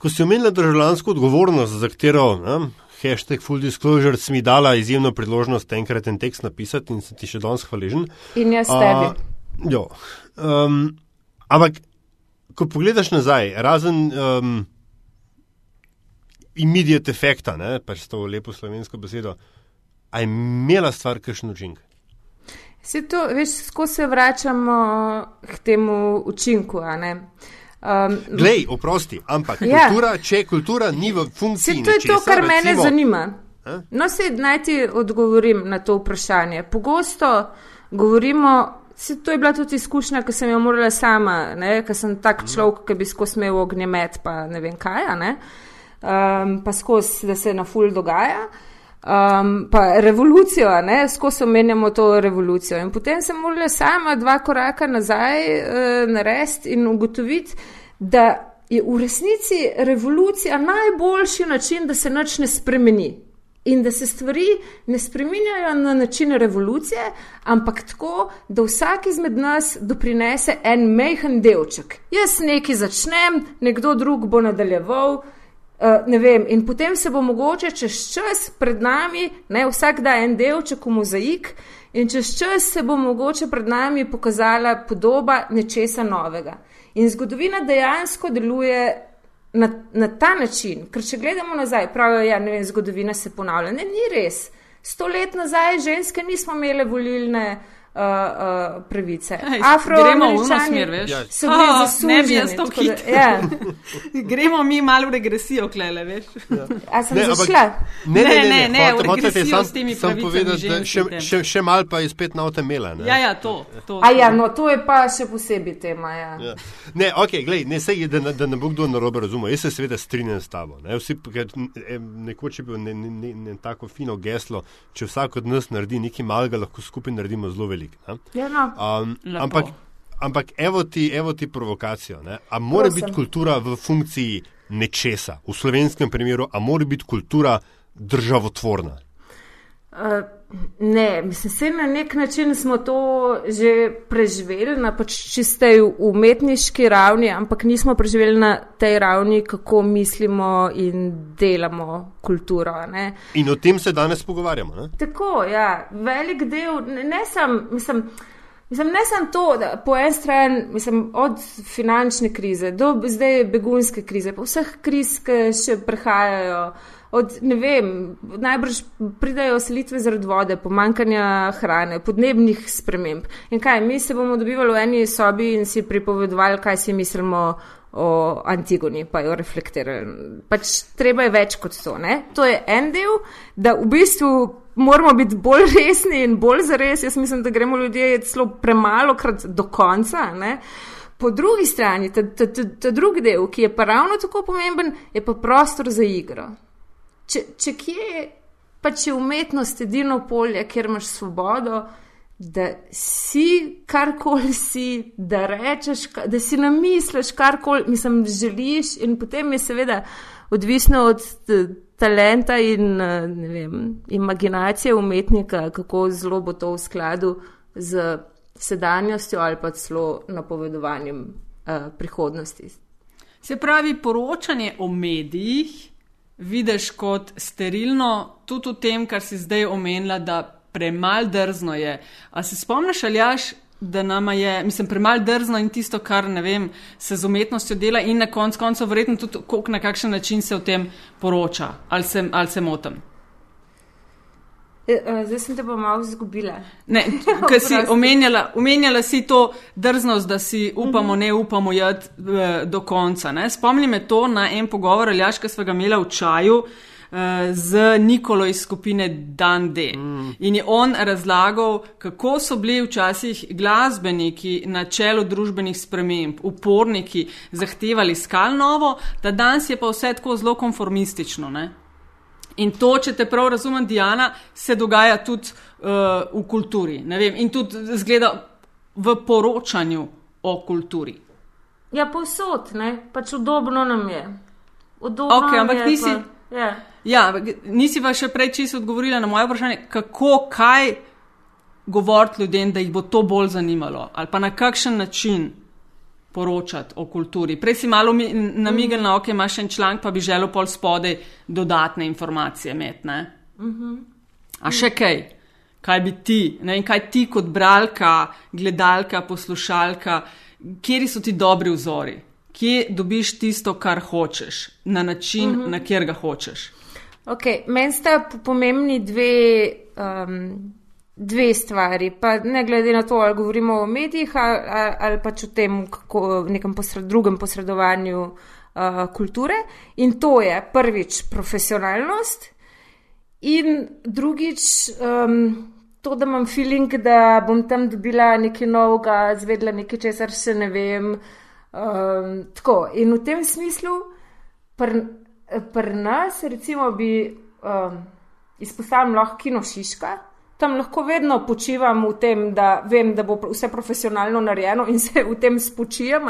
Ko si omenila državljansko odgovornost, za katero ne, hashtag full disclosure si mi dala izjemno priložnost enkrat en tekst napisati in sem ti še danes hvaležen. In jaz tebi. Jo. Um, ampak, ko pogledaš nazaj, razen. Um, immediate efekta, ne, pač s to lepo slovensko besedo, a je imela stvar kakšen učinek? Se to, veš, skozi se vračamo k temu učinku, a ne. Um, Glej, oprosti, ampak ja. kultura, če kultura ni v funkciji. Se to je to, kar recimo, mene zanima. Eh? No, se naj ti odgovorim na to vprašanje. Pogosto govorimo, se to je bila tudi izkušnja, ki sem jo morala sama, ker sem tak človek, ki bi skozi imel ognjemet, pa ne vem kaj, ne. Uh, um, pa skozi, da se na ful dogaja. Um, pa revolucijo, ne, skozi omenjamo to revolucijo. In potem sem morala sama dva koraka nazaj uh, narediti in ugotoviti, da je v resnici revolucija najboljši način, da se nič ne spremeni. In da se stvari ne spremenjajo na način revolucije, ampak tako, da vsak izmed nas doprinese en mehen delček. Jaz nekaj začnem, nekdo drug bo nadaljeval, Uh, vem, in potem se bo mogoče čez čas pred nami, ne vsak da en delček v mozaik, in čez čas se bo mogoče pred nami pokazala podoba nečesa novega. In zgodovina dejansko deluje na, na ta način, ker če gledamo nazaj, pravijo, ja, ne vem, zgodovina se ponavlja. Ne, ni res. Sto let nazaj ženske nismo imele volilne uh, uh, pravice. Afroameričani so bili oh, zasluženi. Da, ja. Gremo mi malo v regresijo, klele, veš. Ja. A sem ne, zašla? Ne, ne, ne, ne, ne v regresijo s temi pravicami. Sem povedal, da še, še, še mal pa je spet na otem mela. Ja, ja, to. to A ja, no, to je pa še posebej tema, ja. ja. Ne, ok, glej, ne sej, da, da ne bo kdo narobe razumel. Jaz se seveda strinjam s tabo. Ne? Vsi, ker, nekoč je bilo ne, ne, ne, ne tako fino geslo, če vsak od nas naredi nekaj malega, lahko skupaj naredimo zelo veliko velik. Ja, no. um, ampak, ampak evo ti, evo ti provokacijo. Ne? A mora Prosim. biti kultura v funkciji nečesa? V slovenskem primeru, a mora biti kultura državotvorna? Uh, ne, mislim, se na nek način smo to že preživeli na pač čistej umetniški ravni, ampak nismo preživeli na tej ravni, kako mislimo in delamo kulturo. Ne. In o tem se danes pogovarjamo. Ne? Tako, ja, velik del, ne, ne sem, mislim. Mislim, ne samo to, da po eni strani, mislim, od finančne krize do zdaj begunske krize, pa vseh kriz, ki še prihajajo, od, ne vem, najbrž pridajo selitve zaradi vode, pomankanja hrane, podnebnih sprememb. In kaj, mi se bomo dobivali v eni sobi in si pripovedovali, kaj si mislimo o Antigoni, pa jo reflektirali. Pač treba je več kot to. Ne? To je en del, da v bistvu moramo biti bolj resni in bolj zares. Jaz mislim, da gremo ljudje celo premalo krat do konca. Ne? Po drugi strani, ta, ta, ta, ta drugi del, ki je pa ravno tako pomemben, je pa prostor za igro. Če, če kje pa če umetnost edino polje, kjer imaš svobodo, da si karkoli si, da rečeš, da si namisliš karkoli, mislim, želiš in potem je seveda odvisno od talenta in vem, imaginacije umetnika, kako zelo bo to v skladu z sedanjostjo ali pa celo napovedovanjem uh, prihodnosti. Se pravi, poročanje o medijih vidiš kot sterilno, tudi v tem, kar si zdaj omenila, da premalo drzno je. A se spomniš, ali jaš? da nama je, mislim, premalo drzno in tisto, kar ne vem, se z umetnostjo dela in na koncu koncev verjetno tudi, na kakšen način se o tem poroča, ali se, ali se motim. E, zdaj sem te pa malo izgubila. Ne, ker si omenjala, omenjala si to drznost, da si upamo, ne upamo jad eh, do konca. Ne? Spomni me to na en pogovor, Aljaš, ki smo ga imeli v čaju. Z Nikolo iz skupine Dan D. Mm. In je on razlagal, kako so bili včasih glasbeniki na čelu družbenih sprememb, uporniki, zahtevali skal novo, da danes je pa vse tako zelo konformistično. Ne? In to, če te prav razumem, Diana, se dogaja tudi uh, v kulturi. In tudi zgleda v poročanju o kulturi. Ja, povsod, ne? pač udobno nam je. Udobno okay, nam ampak je, nisi, pa, ja. ja, nisi pa še prej čisto odgovorila na moje vprašanje, kako, kaj govoriti ljudem, da jih bo to bolj zanimalo, ali pa na kakšen način poročati o kulturi. Prej si malo namigal na oke, imaš en članek, pa bi želel pol spodaj dodatne informacije imeti. A še kaj? Kaj bi ti, ne vem, kaj ti kot bralka, gledalka, poslušalka, kje so ti dobri vzori? Kje dobiš tisto, kar hočeš, na način, uh -huh. na kjer ga hočeš? Okay. Meni sta pomembni dve um, dve stvari, pa ne glede na to, ali govorimo o medijih ali, ali pač o tem, kako nekem posred, drugem posredovanju uh, kulture. In to je prvič profesionalnost, in drugič um, to, da imam feeling, da bom tam dobila nekaj novega, zvedla nekaj, česar še ne vem. Um, tako. In v tem smislu, pri pr nas, recimo, bi um, izpostavila lahko kino Šiška tam lahko vedno počivam v tem, da vem, da bo vse profesionalno narejeno in se v tem spočijem.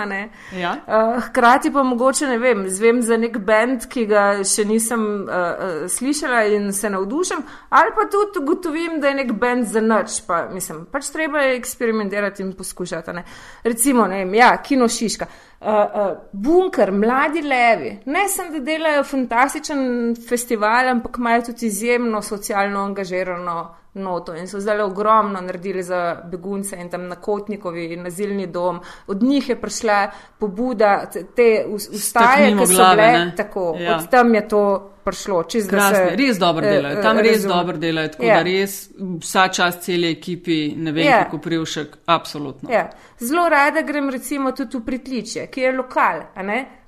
Ja. Uh, hkrati pa mogoče ne vem, zvem za nek bend, ki ga še nisem uh, uh, slišala in se navdušim, ali pa tudi ugotovim, da je nek bend za noč. Pa, mislim, pač treba je eksperimentirati in poskušati. Ne? Recimo, ne vem, ja, kino Šiška. Uh, uh, bunker, mladi levi, ne samo da delajo fantastičen festival, ampak imajo tudi izjemno socialno angažirano noto in so zdaj ogromno naredili za begunce in tam na Kotnikovi in nazilni dom. Od njih je prišla pobuda, te ustaje, ki so glave, bile ne? tako. Ja. Od tam je to prišlo. Krasne, se, res dobro eh, delajo, tam res dobro delajo, tako ja. da res vsa čas celi ekipi, ne vem, ja. kako privšek, absolutno. Ja. Zelo rada grem recimo tudi v Pritličje, ki je lokal,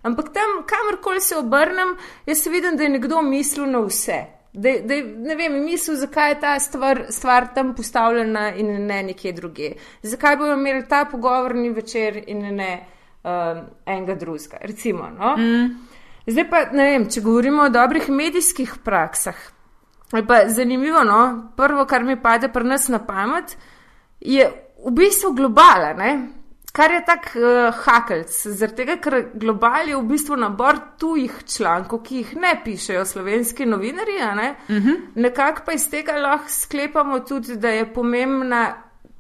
ampak tam, kamorkoli se obrnem, jaz vidim, da je nekdo mislil na vse da, da ne vem, misel, zakaj je ta stvar, stvar tam postavljena in ne nekje druge. Zakaj bomo imeli ta pogovorni večer in ne um, enega drugega. Recimo. No? Mm. Zdaj pa ne vem, če govorimo o dobrih medijskih praksah. Pa zanimivo, no? prvo, kar mi pade pri nas na pamet, je v bistvu globala. Ne? Kar je tak uh, hakelc, zaradi tega, ker global je v bistvu nabor tujih člankov, ki jih ne pišejo slovenski novinarji, ne? uh mhm. -huh. nekako pa iz tega lahko sklepamo tudi, da je pomembna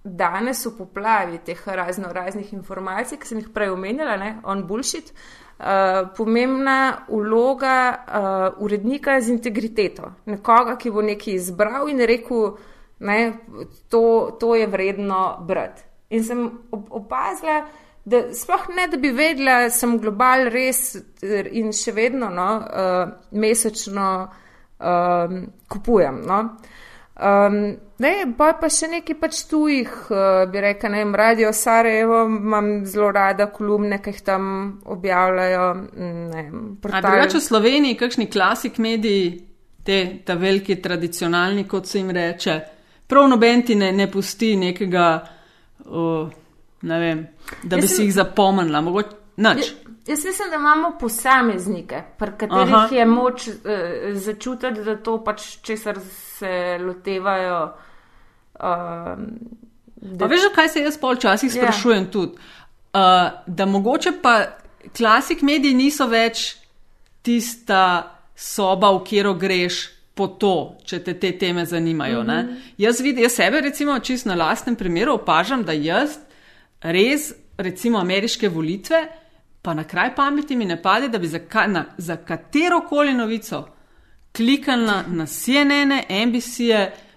danes v poplavi teh razno raznih informacij, ki sem jih prej omenjala, ne? on bullshit, uh, pomembna vloga uh, urednika z integriteto, nekoga, ki bo nekaj izbral in rekel, ne, to, to je vredno brati. In sem opazila, da sploh ne, da bi vedela, da sem global res in še vedno no, uh, mesečno um, kupujem. No. Um, ne, boj pa še nekaj pač tujih, uh, bi rekel, ne vem, Radio Sarajevo, imam zelo rada kolumne, ki jih tam objavljajo. Drugače v Sloveniji, kakšni klasik mediji, te, ta veliki tradicionalni, kot se jim reče, prav noben ti ne, ne pusti nekega uh, vem, da bi jaz si jih zapomnila. Mogoč, jaz, jaz mislim, da imamo posameznike, pri katerih Aha. je moč uh, začutiti, da to pač česar se lotevajo. Uh, da... Veš, kaj se jaz polčasih ja. sprašujem yeah. tudi. Uh, da mogoče pa klasik mediji niso več tista soba, v katero greš po to, če te te teme zanimajo. Mm -hmm. Jaz vidim, jaz sebe, recimo, čisto na lastnem primeru opažam, da jaz res, recimo, ameriške volitve, pa na kraj pameti mi ne pade, da bi za, ka, na, za katero koli novico klikala na CNN, NBC,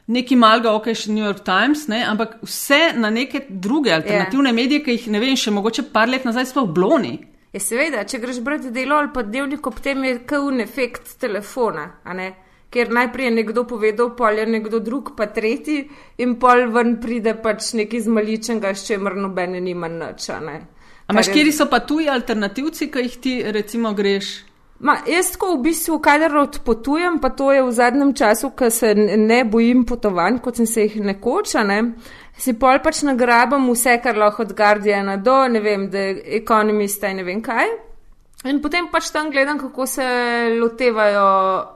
neki malga, ok, še New York Times, ne, ampak vse na neke druge alternativne yeah. Ja. medije, ki jih ne vem, še mogoče par let nazaj sploh bloni. Je seveda, če greš brati delo ali pa dnevnik, ob tem je kaun efekt telefona, a ne ker najprej je nekdo povedal, pol je nekdo drug, pa tretji, in pol ven pride pač nekaj zmaličenega, s čemer nobene nima nič. Ampak, kje so pa tuji alternativci, ki jih ti recimo greš? Ma, jaz tako v bistvu, kadar odpotujem, pa to je v zadnjem času, ko se ne bojim potovanj, kot sem se jih nekoč, ne, si pol pač nagrabam vse, kar lahko od Guardiana do, ne vem, The Economista in ne vem kaj. In potem pač tam gledam, kako se lotevajo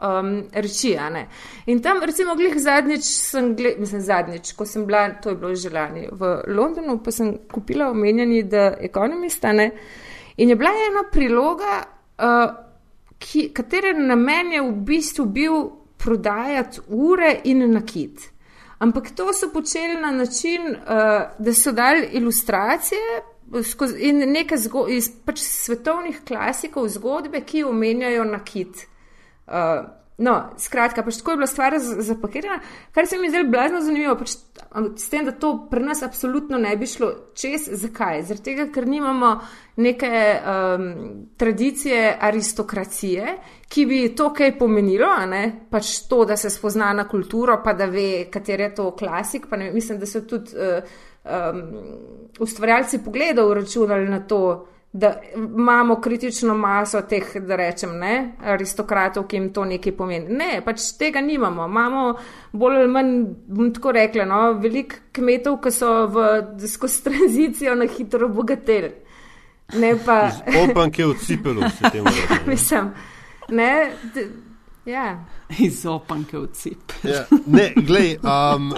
um, reči. In tam, recimo, glih zadnjič sem, gled, mislim, zadnjič, ko sem bila, to je bilo že lani v Londonu, pa sem kupila omenjeni The Economist, ne. In je bila ena priloga, uh, ki, katere namen je v bistvu bil prodajati ure in nakit. Ampak to so počeli na način, uh, da so dali ilustracije skozi, in nekaj zgo, iz pač svetovnih klasikov zgodbe, ki omenjajo nakit. Uh, no, skratka, pač tako je bila stvar zapakirana, kar se mi je zdelo blazno zanimivo. Pač, s tem, da to pri nas absolutno ne bi šlo čez. Zakaj? Zaradi tega, ker nimamo neke um, tradicije aristokracije, ki bi to kaj pomenilo, pač to, da se spozna na kulturo, pa da ve, kater je to klasik. Mislim, da so tudi uh, um, ustvarjalci pogledov računali na to, da imamo kritično maso teh, da rečem, ne, aristokratov, ki jim to nekaj pomeni. Ne, pač tega nimamo. Imamo bolj ali manj, bom tako rekla, no, veliko kmetov, ki so v, skozi tranzicijo na hitro obogateli. Ne pa, Opanke v cipelu se temu reče. ne. mislim, ne, ja. Iz opanke v cip. Ja, ne, glej, um,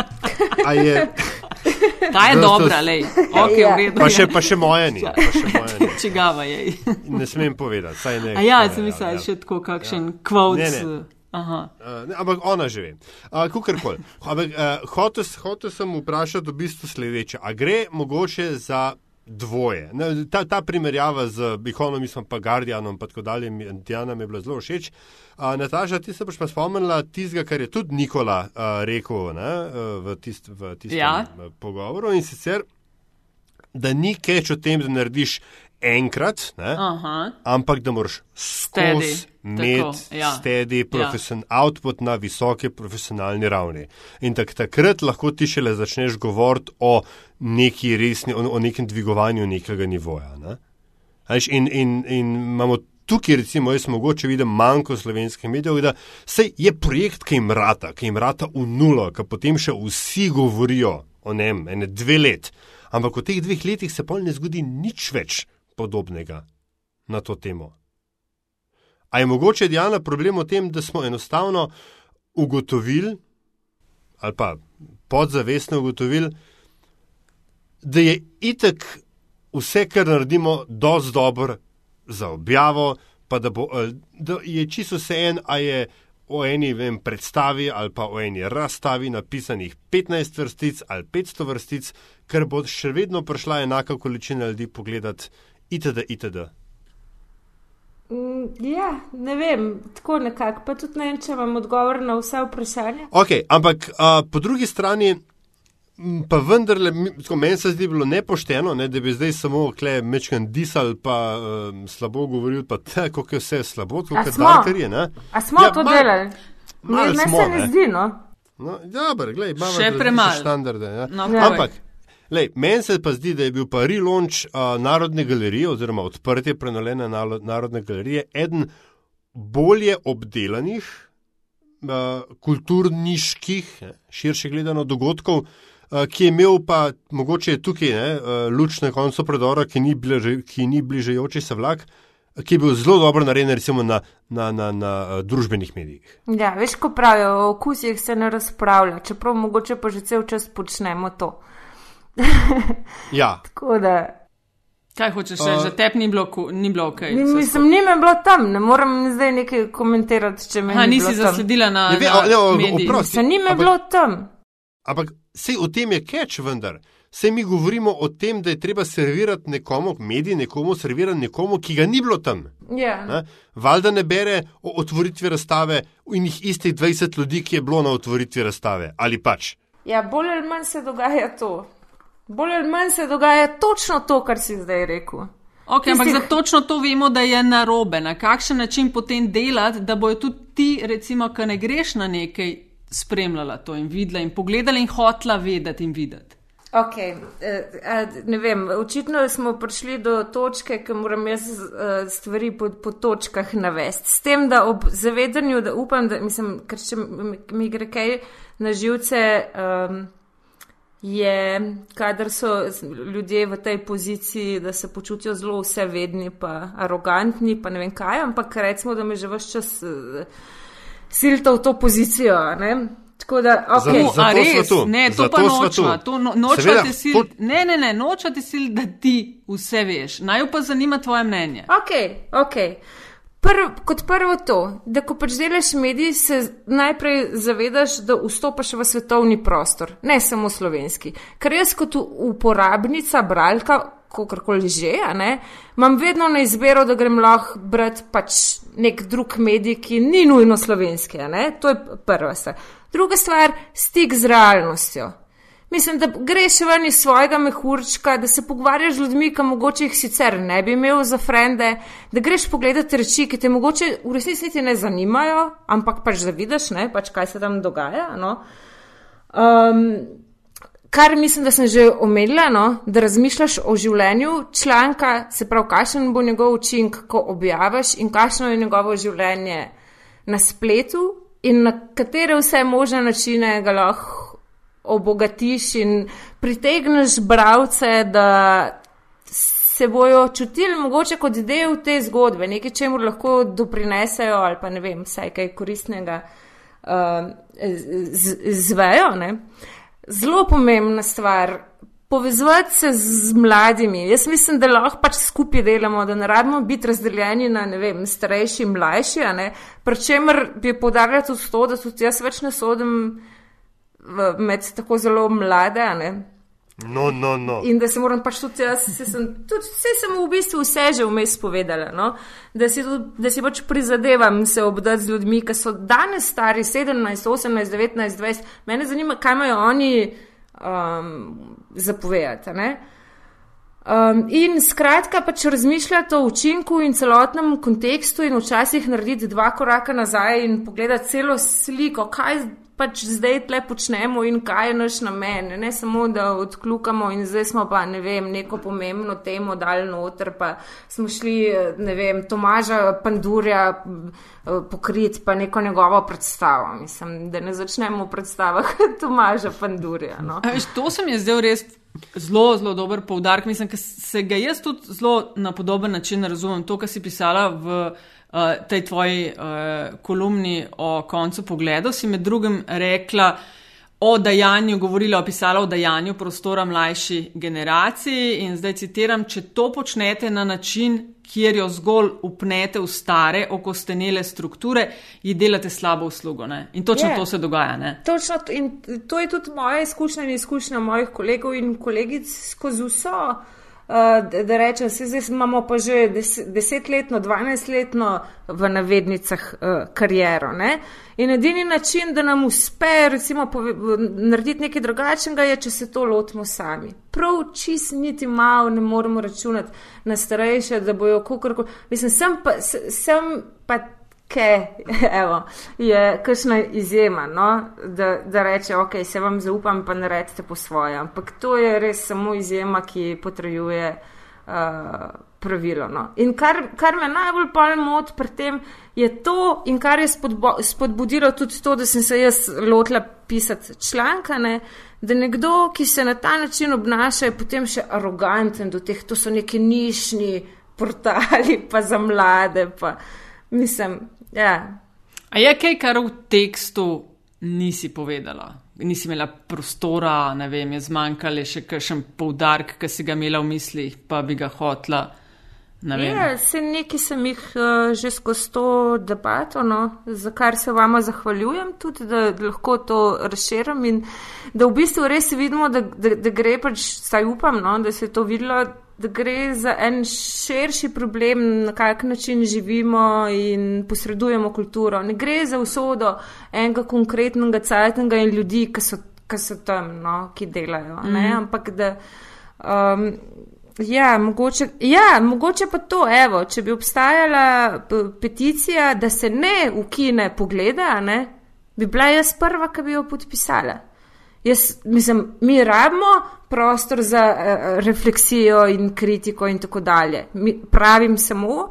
a je, Ta je Da, dobra, to- lej. Ok, Ja. v redu. pa še, pa še moja ni, pa še moja ni. Čigava je. Ne smem povedati, saj ne. A ja, sem mislila, ja. še tako kakšen kvot. Ne, ne. Aha. Uh, ne, ampak ona že ve. Uh, Kukorkoli. Ampak uh, hotel, hotel sem vprašati v bistvu sledeče. A gre mogoče za dvoje? Ne, ta, ta primerjava z Economistom, pa Guardianom, pa tako dalje, Diana mi je bila zelo všeč. Uh, Nataža, ti se boš pa spomnila tistega, kar je tudi Nikola uh, rekel ne, v, tist, v tistem ja. pogovoru in sicer, da ni keč o tem, da narediš enkrat, ne, Aha. ampak da moraš skozi imeti ja. steady profesion, output na visoki profesionalni ravni. In tak, takrat lahko ti šele začneš govoriti o neki resni, o, o nekem dvigovanju nekega nivoja. Ne? In, in, in imamo tukaj, recimo, jaz mogoče vidim manjko slovenskih medijev, da se je projekt, ki jim rata, ki jim rata v nulo, ki potem še vsi govorijo o njem, ene dve let. Ampak v teh dveh letih se pol ne zgodi nič več podobnega na to temo. A je mogoče Diana problem v tem, da smo enostavno ugotovili, ali pa podzavestno ugotovili, da je itek vse, kar naredimo, dosti dobro za objavo, pa da, bo, eh, da je čisto vse en, a je o eni vem, predstavi ali pa o eni razstavi napisanih 15 vrstic ali 500 vrstic, ker bo še vedno prišla enaka količina ljudi pogledati itd. itd. Mm, Ja, ne vem, tako nekako, pa tudi ne vem, če imam odgovor na vse vprašanja. Ok, ampak uh, po drugi strani. Pa vendarle, tako, meni se zdi bilo nepošteno, ne, da bi zdaj samo kle mečkan disal, pa um, slabo govoril, pa te, kako je vse slabo, A kako je. A smo Ja, to malo- delali? malo Ne, ne smo, se ne ne. zdi, no. No, dobro, glej, imamo Še premalo. standarde. Ja. No, Ja. Ampak, lej, meni se pa zdi, da je bil pa relaunch uh, Narodne galerije oziroma odprtje prenovljene Narodne galerije eden bolje obdelanih, uh, kulturniških, ne, širše gledano dogodkov, uh, ki je imel pa mogoče tukaj ne, uh, luč na koncu predora, ki ni, bliže, ki ni bližajoči se vlak, ki je bil zelo dobro narejen recimo na, na, na, na družbenih medijih. Ja, veš, ko pravijo, o okusih se ne razpravlja, čeprav mogoče pa že cel čas počnemo to. Ja, Tako da, Kaj hočeš reči, Uh, že tep ni bilo, ni bilo ok. ni, mislim, ni me bilo tam, ne morem zdaj nekaj komentirati, če me Aha, ni nisi bilo tam. zasledila na, Ne ve- na ne, o- oprosti. Se ni me Ampak- bilo tam. Ampak vse v tem je keč, vendar. Vse mi govorimo o tem, da je treba servirati nekomu, mediji nekomu, servirati nekomu, ki ga ni bilo tam. Ja. Ne? Valjda ne bere o otvoritvi razstave in jih istih 20 ljudi, ki je bilo na otvoritvi razstave. Ali pač. ja, bolj ali manj se dogaja to. Bolj ali manj se dogaja točno to, kar si zdaj rekel. Okay, ampak Tistih- za točno to vemo, da je narobe. Na kakšen način potem delati, da bojo tudi ti, recimo, ki ne greš na nekaj, spremljala to in videla in pogledala in hotla vedeti in videti. Ok, eh, ne vem, očitno smo prišli do točke, ki moram jaz eh, stvari po, po točkah navesti. S tem, da ob zavedanju, da upam, da mislim, ker če mi gre kaj na živce, um, je, kadar so ljudje v tej poziciji, da se počutijo zelo vsevedni, pa arogantni, pa ne vem kaj, ampak recimo, da me že vse čas uh, silta v to pozicijo. a Ne? Tako da, ok. Zato- O, a res? tu. Ne, to Zato pa nočeva. tu. To no, Seveda, nočete sil. to- Ne, ne, ne, nočete sil, da ti vse veš. Naj pa zanima tvoje mnenje. Ok, ok. Prv, kot prvo to, da ko pač delaš medij, se najprej zavedaš, da vstopaš v svetovni prostor, ne samo slovenski. Ker jaz kot uporabnica, bralka, kakorkoli že, ne, imam vedno na izbiro, da grem lahko brati pač nek drug medij, ki ni nujno slovenski, to je prva stvar. Druga stvar, stik z realnostjo. Mislim, da greš ven iz svojega mehurčka, da se pogovarjaš z ljudmi, ki mogoče jih sicer ne bi imel za frende, da greš pogledat reči, ki te mogoče v resnici niti ne zanimajo, ampak pač da vidiš, ne, pač kaj se tam dogaja. No. Um, kar mislim, da sem že omenila, no, da razmišljaš o življenju članka, se pravi, kakšen bo njegov učink, ko objaviš in kakšno je njegovo življenje na spletu in na katere vse možne načine ga lahko obogatiš in pritegneš bralce, da se bojo čutili mogoče kot del te zgodbe, nekaj, čemu lahko doprinesejo ali pa ne vem, vsaj kaj koristnega uh, z- zvejo. Ne? Zelo pomembna stvar. Povezovati se z mladimi. Jaz mislim, da lahko pač skupaj delamo, da ne rabimo biti razdeljeni na ne vem, starejši in mlajši. a ne. Pri čemer bi podarjal tudi to, da tudi jaz več ne sodim med tako zelo mlade. ne. No, no, no. In da se moram pač tudi jaz, se sem, tudi, vse sem v bistvu vse že vmes povedala, no? da, si tudi, da si pač prizadevam se obdati z ljudmi, ki so danes stari 17, 18, 19, 20. Mene zanima, kaj imajo oni um, zapovedati. ne. Um, in skratka, pač razmišljati o učinku in celotnem kontekstu, in včasih narediti dva koraka nazaj in pogledati celo sliko, kaj pač zdaj tle počnemo in kaj je naš namen. Ne samo, da odkljukamo in zdaj smo pa, ne vem, neko pomembno temo dal noter, pa smo šli, ne vem, Tomaža Pandurja eh, pokriti, pa neko njegovo predstavo. Mislim, da ne začnemo v predstavah Tomaža Pandurja. No. A Veš, to se mi je zdel res zelo, zelo dober poudarek. Mislim, da se ga jaz tudi zelo na podoben način razumem. To, kar si pisala v uh, tej tvoji uh, kolumni o koncu pogledov, si med drugim rekla. O dajanju, govorila, opisala o dajanju prostora mlajši generaciji, in zdaj citiram: Če to počnete na način, kjer jo zgolj upnete v stare, okostenele strukture, ji delate slabo uslugo. Ne? In točno Je. to se dogaja. Ne? Točno, to- in to je tudi moja izkušnja in izkušnja mojih kolegov in kolegic skozi vso. Da, da rečem, se zdaj imamo pa že des, desetletno, dvanajstletno v navednicah uh, kariero. Ne? In edini način, da nam uspe recimo, pove, narediti nekaj drugačnega, je, če se to lotimo sami. Prav čist niti malo ne moremo računati na starejše, da bojo kakorkoli. Mislim, sem pa, sem pa Ke, evo, je kakšna izjema, no? da, da reče, ok, se vam zaupam, pa naredite po svoje. Ampak to je res samo izjema, ki potrjuje uh, pravilo. No? In kar, kar me najbolj pol mot pri tem, je to, in kar je spodbo, spodbudilo tudi to, da sem se jaz lotila pisati članka, ne? da nekdo, ki se na ta način obnaša, je potem še aroganten do teh, to so neki nišni portali, pa za mlade. Pa, mislim, ja. A je kaj, kar v tekstu nisi povedala? Nisi imela prostora, ne vem, je zmanjkalo še kakšen poudarek, ki si ga imela v mislih, pa bi ga hotla. Ne. Ja, se neki sem jih uh, že skozi to debato, no, za kar se vama zahvaljujem, tudi da lahko to razširim in da v bistvu res vidimo, da, da, da gre pač, saj upam, no, da se je to videlo, da gre za en širši problem, na kak način živimo in posredujemo kulturo. Ne gre za usodo enega konkretnega cajtnega in ljudi, ki so, ki so tam, no, ki delajo, ne, ampak da. Um, Ja, mogoče, ja, mogoče pa to, evo, če bi obstajala peticija, da se ne ukine pogleda, ne, bi bila jaz prva, ki bi jo podpisala. Jaz, mislim, mi rabimo prostor za uh, refleksijo in kritiko in tako dalje. Mi, pravim samo,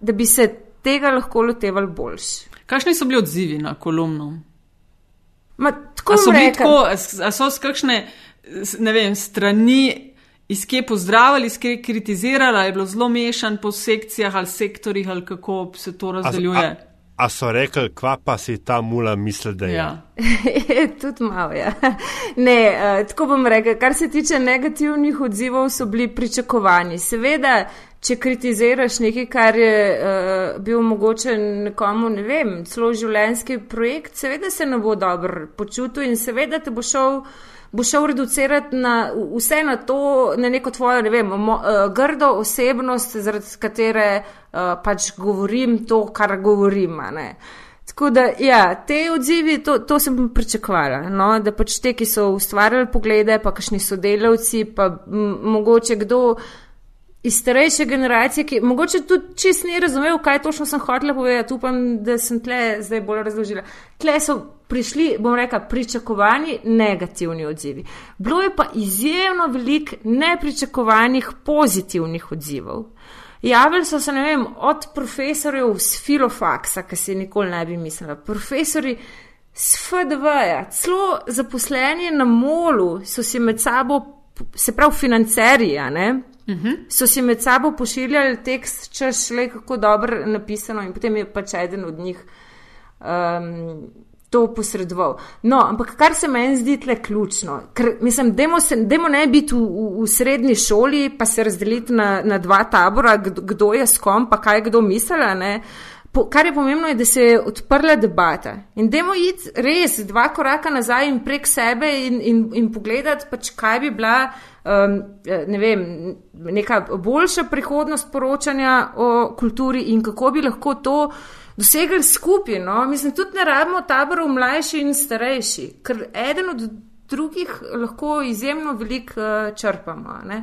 da bi se tega lahko lotevali boljš. Kakšni so bili odzivi na kolumno? Ma, tako A so bili tako, a so s kakšne, ne vem, strani iz kje pozdravili, iz kje kritizirali, ali je bilo zelo mešan po sekcijah ali sektorjih, ali kako se to razdeljuje? a, a so rekli, kva pa si ta mula misli, da je? Ja. Tudi malo, ja. Ne, uh, tako bom rekel, kar se tiče negativnih odzivov, so bili pričakovani. Seveda, če kritiziraš nekaj, kar je uh, bil mogoče nekomu, ne vem, celo življenjski projekt, seveda se ne bo dobro počutil in seveda te bo šel. Bo šel reducirati na vse na to, na neko tvojo, ne vem, mo, uh, grdo osebnost, zaradi katere uh, pač govorim to, kar govorim. Tako da, ja, te odzivi, to, to sem pričakovala. No? Da pač te, ki so ustvarjali poglede, pa kakšni sodelavci, pa mogoče kdo iz starejše generacije, ki mogoče tudi čist ni razumel, kaj točno sem hotela povedati. Upam, da sem tle zdaj bolj razložila. Tle so prišli, bom rekla, pričakovani negativni odzivi. Bilo je pa izjemno veliko nepričakovanih pozitivnih odzivov. Javili so se, ne vem, od profesorjev z filofaksa, ki si nikoli ne bi mislila, profesori z FDV-ja, celo zaposleni na molu so si med sabo, se pravi, financerji, a ne. Uh -huh. So si med sabo pošiljali tekst, češ le kako dobro napisano, in potem je pač eden od njih um, to posredoval. No, ampak kar se meni zdi tle ključno, ker mislim, demo, se, demo ne biti v, v, v srednji šoli, pa se razdeliti na, na dva tabora, kdo, kdo je s kom, pa kaj kdo misli. ne. Po, kar je pomembno, je, da se je odprla debata. In demo iti res dva koraka nazaj in prek sebe in, in, in pogledati, pač, kaj bi bila um, ne vem, neka boljša prihodnost poročanja o kulturi in kako bi lahko to dosegli skupaj. No? Mislim, tudi ne rabimo taborov mlajši in starejši, ker eden od drugih lahko izjemno veliko uh, črpamo. Ne?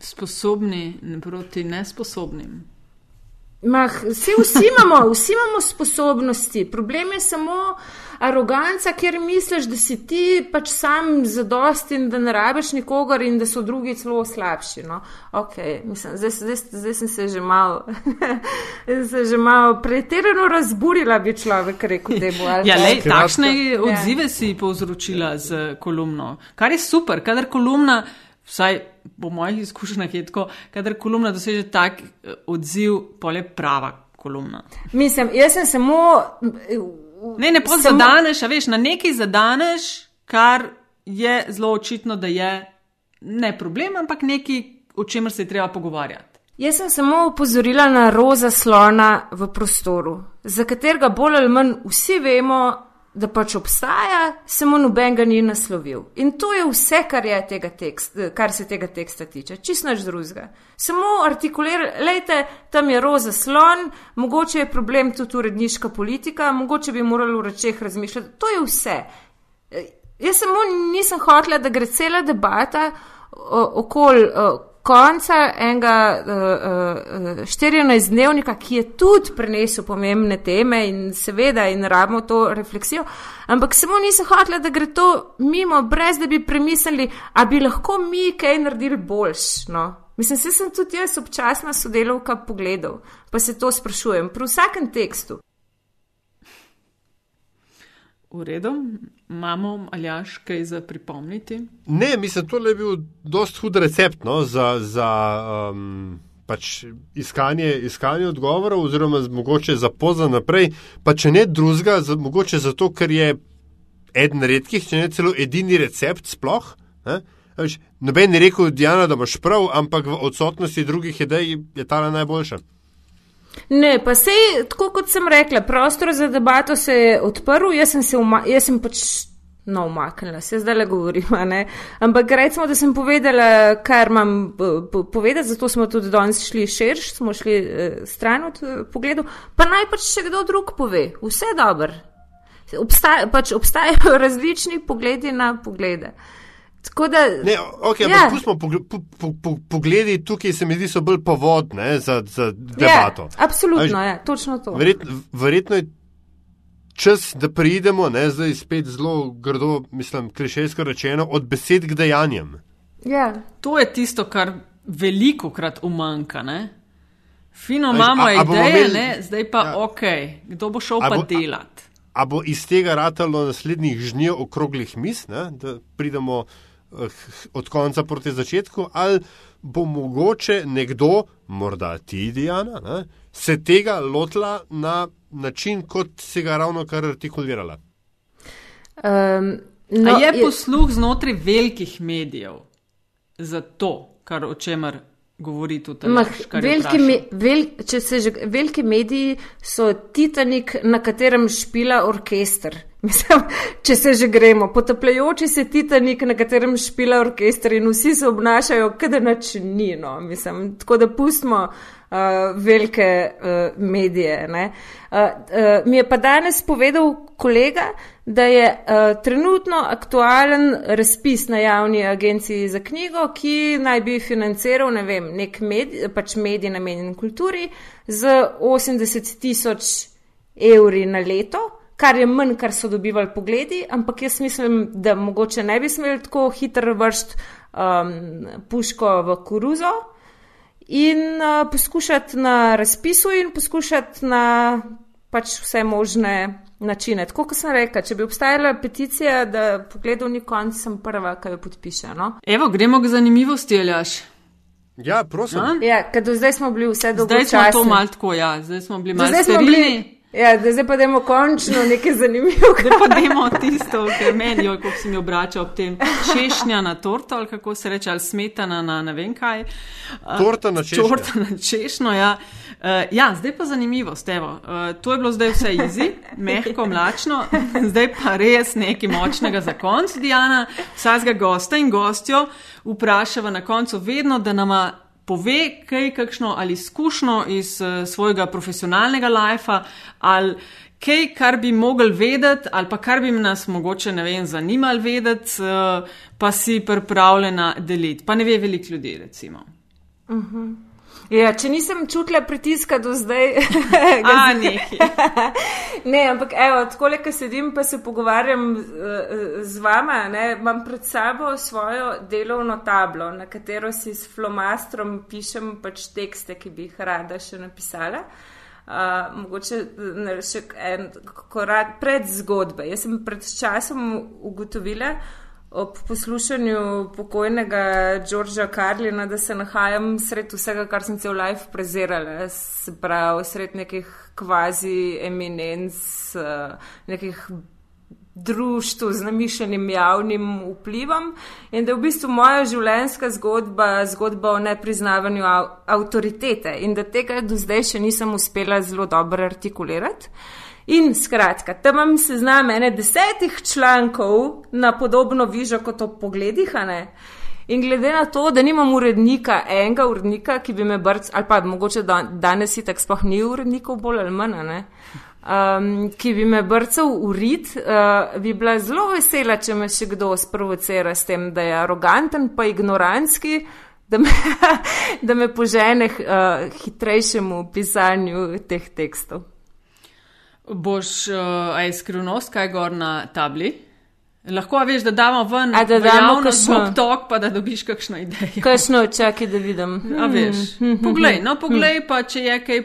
Sposobni proti nesposobnim. Mah, vsi, vsi, imamo, vsi imamo sposobnosti, problem je samo aroganca, ker misliš, da si ti pač sam zadost in da ne rabiš nikogar in da so drugi celo slabši. No? Okay, mislim, zdaj, zdaj, zdaj sem se že malo, se že malo pretirano razburila, bi človek rekel, ali Ja, lej, takšne Ja. odzive si povzročila z kolumno, kar je super, kadar kolumna, vsaj po mojih izkušnjah je tako, kadar kolumna doseže tak eh, odziv, pol je prava kolumna. Mislim, jaz sem samo. Ne, ne pol samo- zadaneš, a veš, na nekaj zadaneš, kar je zelo očitno, da je ne problem, ampak nekaj, o čemer se je treba pogovarjati. Jaz sem samo upozorila na roza slona v prostoru, za katerega bolj ali manj vsi vemo, da pač obstaja, samo noben ga ni naslovil. In to je vse, kar, je tega tekst, kar se tega teksta tiče, čist nič drugega. Samo artikulirajte, tam je roza slon, mogoče je problem tudi uredniška politika, mogoče bi morali v rečeh razmišljati. To je vse. Jaz samo nisem hotela, da gre cela debata okoli konca enega uh, uh, 14-dnevnika, ki je tudi prenesel pomembne teme in seveda in rabimo to refleksijo, ampak samo nisem hotela, da gre to mimo, brez da bi premislili, a bi lahko mi kaj naredili boljš. No? Mislim, se sem tudi jaz občasna sodelovka pogledal, pa se to sprašujem pri vsakem tekstu. V redu, imamo aljaš kaj za pripomniti. Ne, mislim, to je bil dost hud recept no, za, za um, pač iskanje, iskanje odgovorov, oziroma mogoče za poza naprej. Pa če ne drugega, za, mogoče zato, ker je eden redkih, če ne celo edini recept sploh. Ne? Noben ni rekel, Diana, da imaš prav, ampak v odsotnosti drugih idej je ta najboljša. Ne, pa sej, tako kot sem rekla, prostor za debato se je odprl, jaz sem se uma, jaz sem pač. No, umaknila se, zdaj le govorim. a ne. Ampak recimo, da sem povedala, kar imam po- povedati, zato smo tudi danes šli širš, smo šli eh, stran od eh, pogledu, pa naj pač še kdo drug pove, vse dobro. Obstaja, pač obstajajo različni pogledi na poglede. Tako da, Ne, okay, Ja. ja. pustimo pogled, po, po, po, pogledi tukaj, se mi zdi, so bolj povodne za, za ja, debato. absolutno, A ja, točno to. Verjetno, verjetno je čas, da preidemo, ne, zdaj spet zelo grdo, mislim, klišejsko rečeno, od besed k dejanjem. Ja. To je tisto, kar veliko krat umanka. Ne? Fino A imamo a- a ideje, imeli- ne? zdaj pa ja. Ja. ok, kdo bo šel A pa bo- a- delat. A bo iz tega ratalo naslednjih žnjev okroglih mis, ne, da pridemo od konca proti začetku, ali bo mogoče nekdo, morda ti, Diana, ne, se tega lotila na način, kot si ga ravno kar artikulirala. Um, No, no, je, je posluh znotraj velikih medijev za to, kar o čemer govori tudi Mah, veliki, me, vel, če se že, veliki mediji so Titanik, na katerem špila orkester. Mislim, če se že gremo, potapljajoči se Titanik, na katerem špila orkester in vsi se obnašajo, kot da nič ni. No. Mislim, tako da pustimo uh, velike uh, medije. Uh, uh, mi je pa danes povedal kolega, da je uh, trenutno aktualen razpis na javni agenciji za knjigo, ki naj bi financiral ne vem, nek medij, pač medij namenjen kulturi z 80 tisoč evri na leto. Kar je manj, kar so dobivali pogledi, ampak jaz mislim, da mogoče ne bi smeli tako hitro vršiti um, puško v koruzo in uh, poskušati na razpisu in poskušati na pač vse možne načine. Tako kot sem rekel, če bi obstajala peticija, da pogledal ni konc, sem prva, ki jo podpiše. No? Evo, gremo k zanimivosti, Aljaš. Ja, prosim. A? Ja, ker do zdaj smo bili vse Zdaj dolgočasni. smo to mal tako, ja, zdaj smo bili Do mal zdaj smo sterilni. bili. Ja, da zdaj pa dajmo končno nekaj zanimivega. Da pa demo tisto, kar meni, kako si mi obračal ob tem češnja na torto, ali kako se reče, ali smetana na ne vem kaj. Uh, Torta na češnje. Torta na češnjo, ja. Uh, ja, zdaj pa zanimivost, evo. Uh, to je bilo zdaj vse easy, mehko, mlačno, zdaj pa res nekaj močnega za konc, Diana. Vsakega gosta in gostjo vprašava na koncu vedno, da nama pove kaj, kakšno ali izkušnjo iz uh, svojega profesionalnega lajfa ali kaj, kar bi mogli vedeti ali pa kar bi nas mogoče, ne vem, zanimali vedeti, uh, pa si pripravljena deliti. Pa ne ve veliko ljudi, recimo. Ja, če nisem čutila pritiska do zdaj, ga A, nekaj. ne, ampak evo, tako le, ko sedim pa se pogovarjam z, z vama, ne, imam pred sabo svojo delovno tablo, na katero si s flomastrom pišem pač tekste, ki bi jih rada še napisala. Uh, mogoče ne, še en korak pred zgodbe. Jaz sem pred časom ugotovila, ob poslušanju pokojnega Đorđa Karlina, da se nahajam sred vsega, kar sem cel life prezirala, se pravi, sred nekih kvazi eminenc, eh, nekih društv z namišljenim javnim vplivom in da je v bistvu moja življenjska zgodba zgodba o nepriznavanju av avtoritete in da tega do zdaj še nisem uspela zelo dobro artikulirati. In skratka, tam imam seznam ene desetih člankov na podobno vižo kot o pogledih, a ne. In glede na to, da nimam urednika, enega urednika, ki bi me brc, ali pa mogoče dan, danes itak sploh ni urednikov, bolj ali manj, ne, um, ki bi me brcal urit, uh, bi bila zelo vesela, če me še kdo sprovocira s tem, da je aroganten pa ignorantski, da me, da me požene uh, hitrejšemu pisanju teh tekstov. Boš, uh, a je skrivnost, kaj je gor na tabli? Lahko a veš, da damo ven A da damo kakšno- Bob tok, pa da dobiš kakšno idejo. Kakšno čakaj, da vidim. A veš, poglej, no poglej pa, če je kaj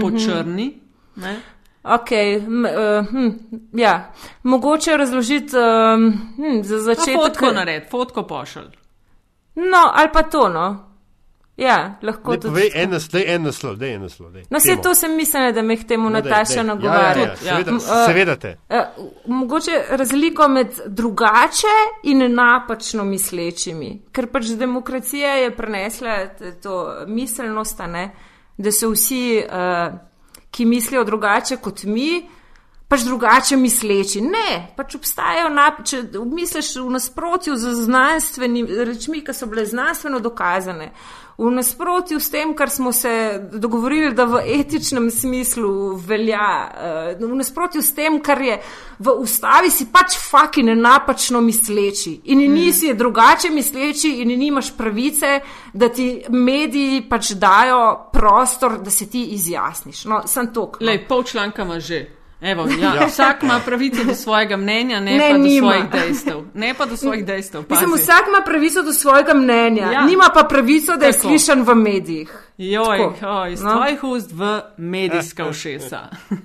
po črni. Ne? Ok, m, uh, hm, ja. mogoče razložiti um, hm, za začetek. fotko nared, fotko pošelj. No, ali pa to, no. Ja, lahko Ne, tudi. povej en naslov, en naslov, daj en naslov. daj. No, vse to sem mislila, da me k temu No, Nataša nagovarja. Ja, ja, ja, seveda, uh, seveda te. Uh, mogoče razliko med drugače in napačno mislečimi, ker pač demokracija je prenesla to miselnost, ne, da so vsi, uh, ki mislijo drugače kot mi, pač drugače misleči. Ne, pač obstajajo, nap če misliš v nasprotju z znanstvenimi rečmi, ki so bile znanstveno dokazane. V nasprotju s tem, kar smo se dogovorili, da v etičnem smislu velja, eh, v nasprotju s tem, kar je v ustavi, si pač fakine napačno misleči in nisi drugače misleči in nimaš pravice, da ti mediji pač dajo prostor, da se ti izjasniš. No, sem to. No. Lej, pol članka ima že. Evo, ja. Ja. Vsak ima pravico do svojega mnenja, ne, Ne, pa nima. do svojih dejstev. Ne pa do svojih dejstev. Mislim, pazi. vsak ima pravico do svojega mnenja, Ja. nima pa pravico, da je Tako. slišan v medijih. Joj, Tako, oj, iz no. tvojih ust v medijska ušesa. uh,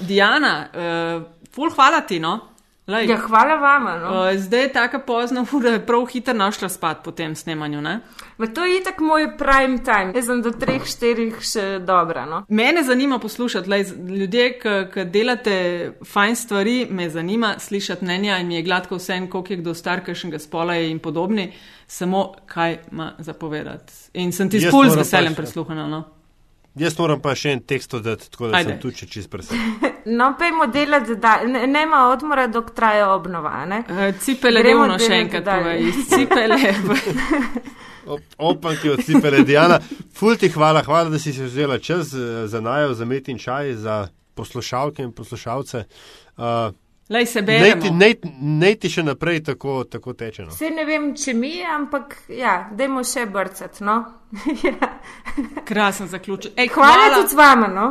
Diana, uh, ful hvala ti, no. Lej, Ja, hvala vama. No. uh, zdaj je taka pozna ura, je prav hitro našla spat po tem snemanju, ne? Ma to je itak moj prime time. Jaz sem do treh, štirih še dobra. No. Mene zanima poslušati, lej, ljudje, ki delate fajn stvari, me zanima slišati mnenja in mi je gladko vse, koliko je kdo star, kakšnega spola je in podobni, samo kaj ima zapovedati. In sem ti spul z veseljem pa še- prisluhnila. No? Jaz moram pa še en tekst dodati, tako da Ajde. sem tu če čist presen. no, pejmo delati, da ne, ne ima odmora, dok traja obnova. Ne? Uh, cipele Gremo še enkrat povej. Iz cipele. Opanki odsipele Diana. Ful ti hvala, hvala, da si se vzela čas eh, za najo, za met in čaj, za poslušalke in poslušalce. Uh, Lej se beremo. ti, naj, ti še naprej tako, tako teče. No. Vse ne vem, če mi, ampak ja, dajmo še brcati. No? ja. Krasen zaključek. Ej, Hvala, hvala, tudi vama. No?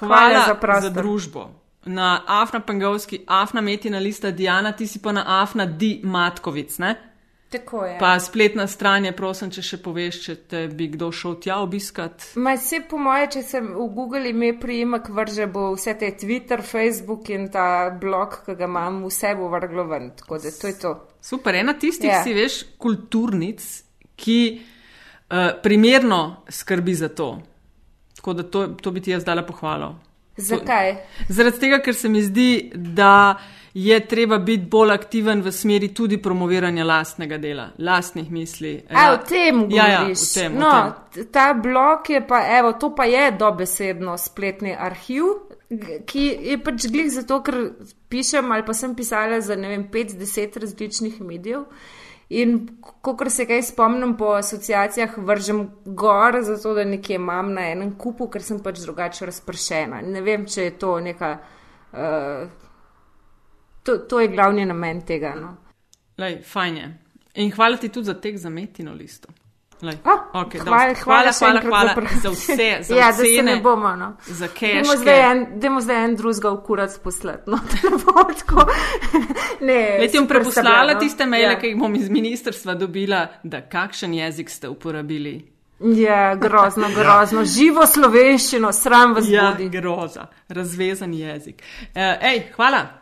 hvala hvala za prostor. za družbo. Na Afna Pengovski, Afna Metina lista Diana, ti si pa na Afna Di Matkovic, ne? Tako je. Pa spletna stran je, prosim, če še poveš, če te bi kdo šel tja obiskat. Ma se po moje, če sem v Google ime prijemek vrže, bo vse te Twitter, Facebook in ta blog, ki ga imam, vse bo vrglo ven. Tako da to je to. Super, ena tistih Ja. si veš, kulturnic, ki uh, primerno skrbi za to. Tako da to, to bi ti jaz dala pohvalo. Zakaj? Zaradi tega, ker se mi zdi, da je treba biti bolj aktiven v smeri tudi promoviranja lastnega dela, lastnih misli. A, v tem ja, ja, govoriš. v tem, v no, tem. t- ta blok je pa, evo, to pa je dobesedno spletni arhiv, ki je pač glih zato, ker pišem ali pa sem pisala za, ne vem, 5-10 različnih medijev. In kot se kaj spomnim po asociacijah, vržem gor, zato da nekje imam na enem kupu, ker sem pač drugače razpršena. Ne vem, če je to neka. Uh, to, to je glavni namen tega. No. Lej, fajn je. In hvala ti tudi za tek za metino listo. Lej, Ah, okay, hvala, hvala, hvala, hvala, za vse, za ja, da se ocene, ne bomo. No. za Dajmo cache. zdaj en, en drugega v kurac poslati. No, tako. Ne, Leti bom preposlala no. tiste maile, ja. ki jih bom iz ministrstva dobila, da kakšen jezik ste uporabili. Ja, grozno, grozno. Živo slovenščino, sram vas Ja, bodi. groza, razvezan jezik. Uh, ej, hvala.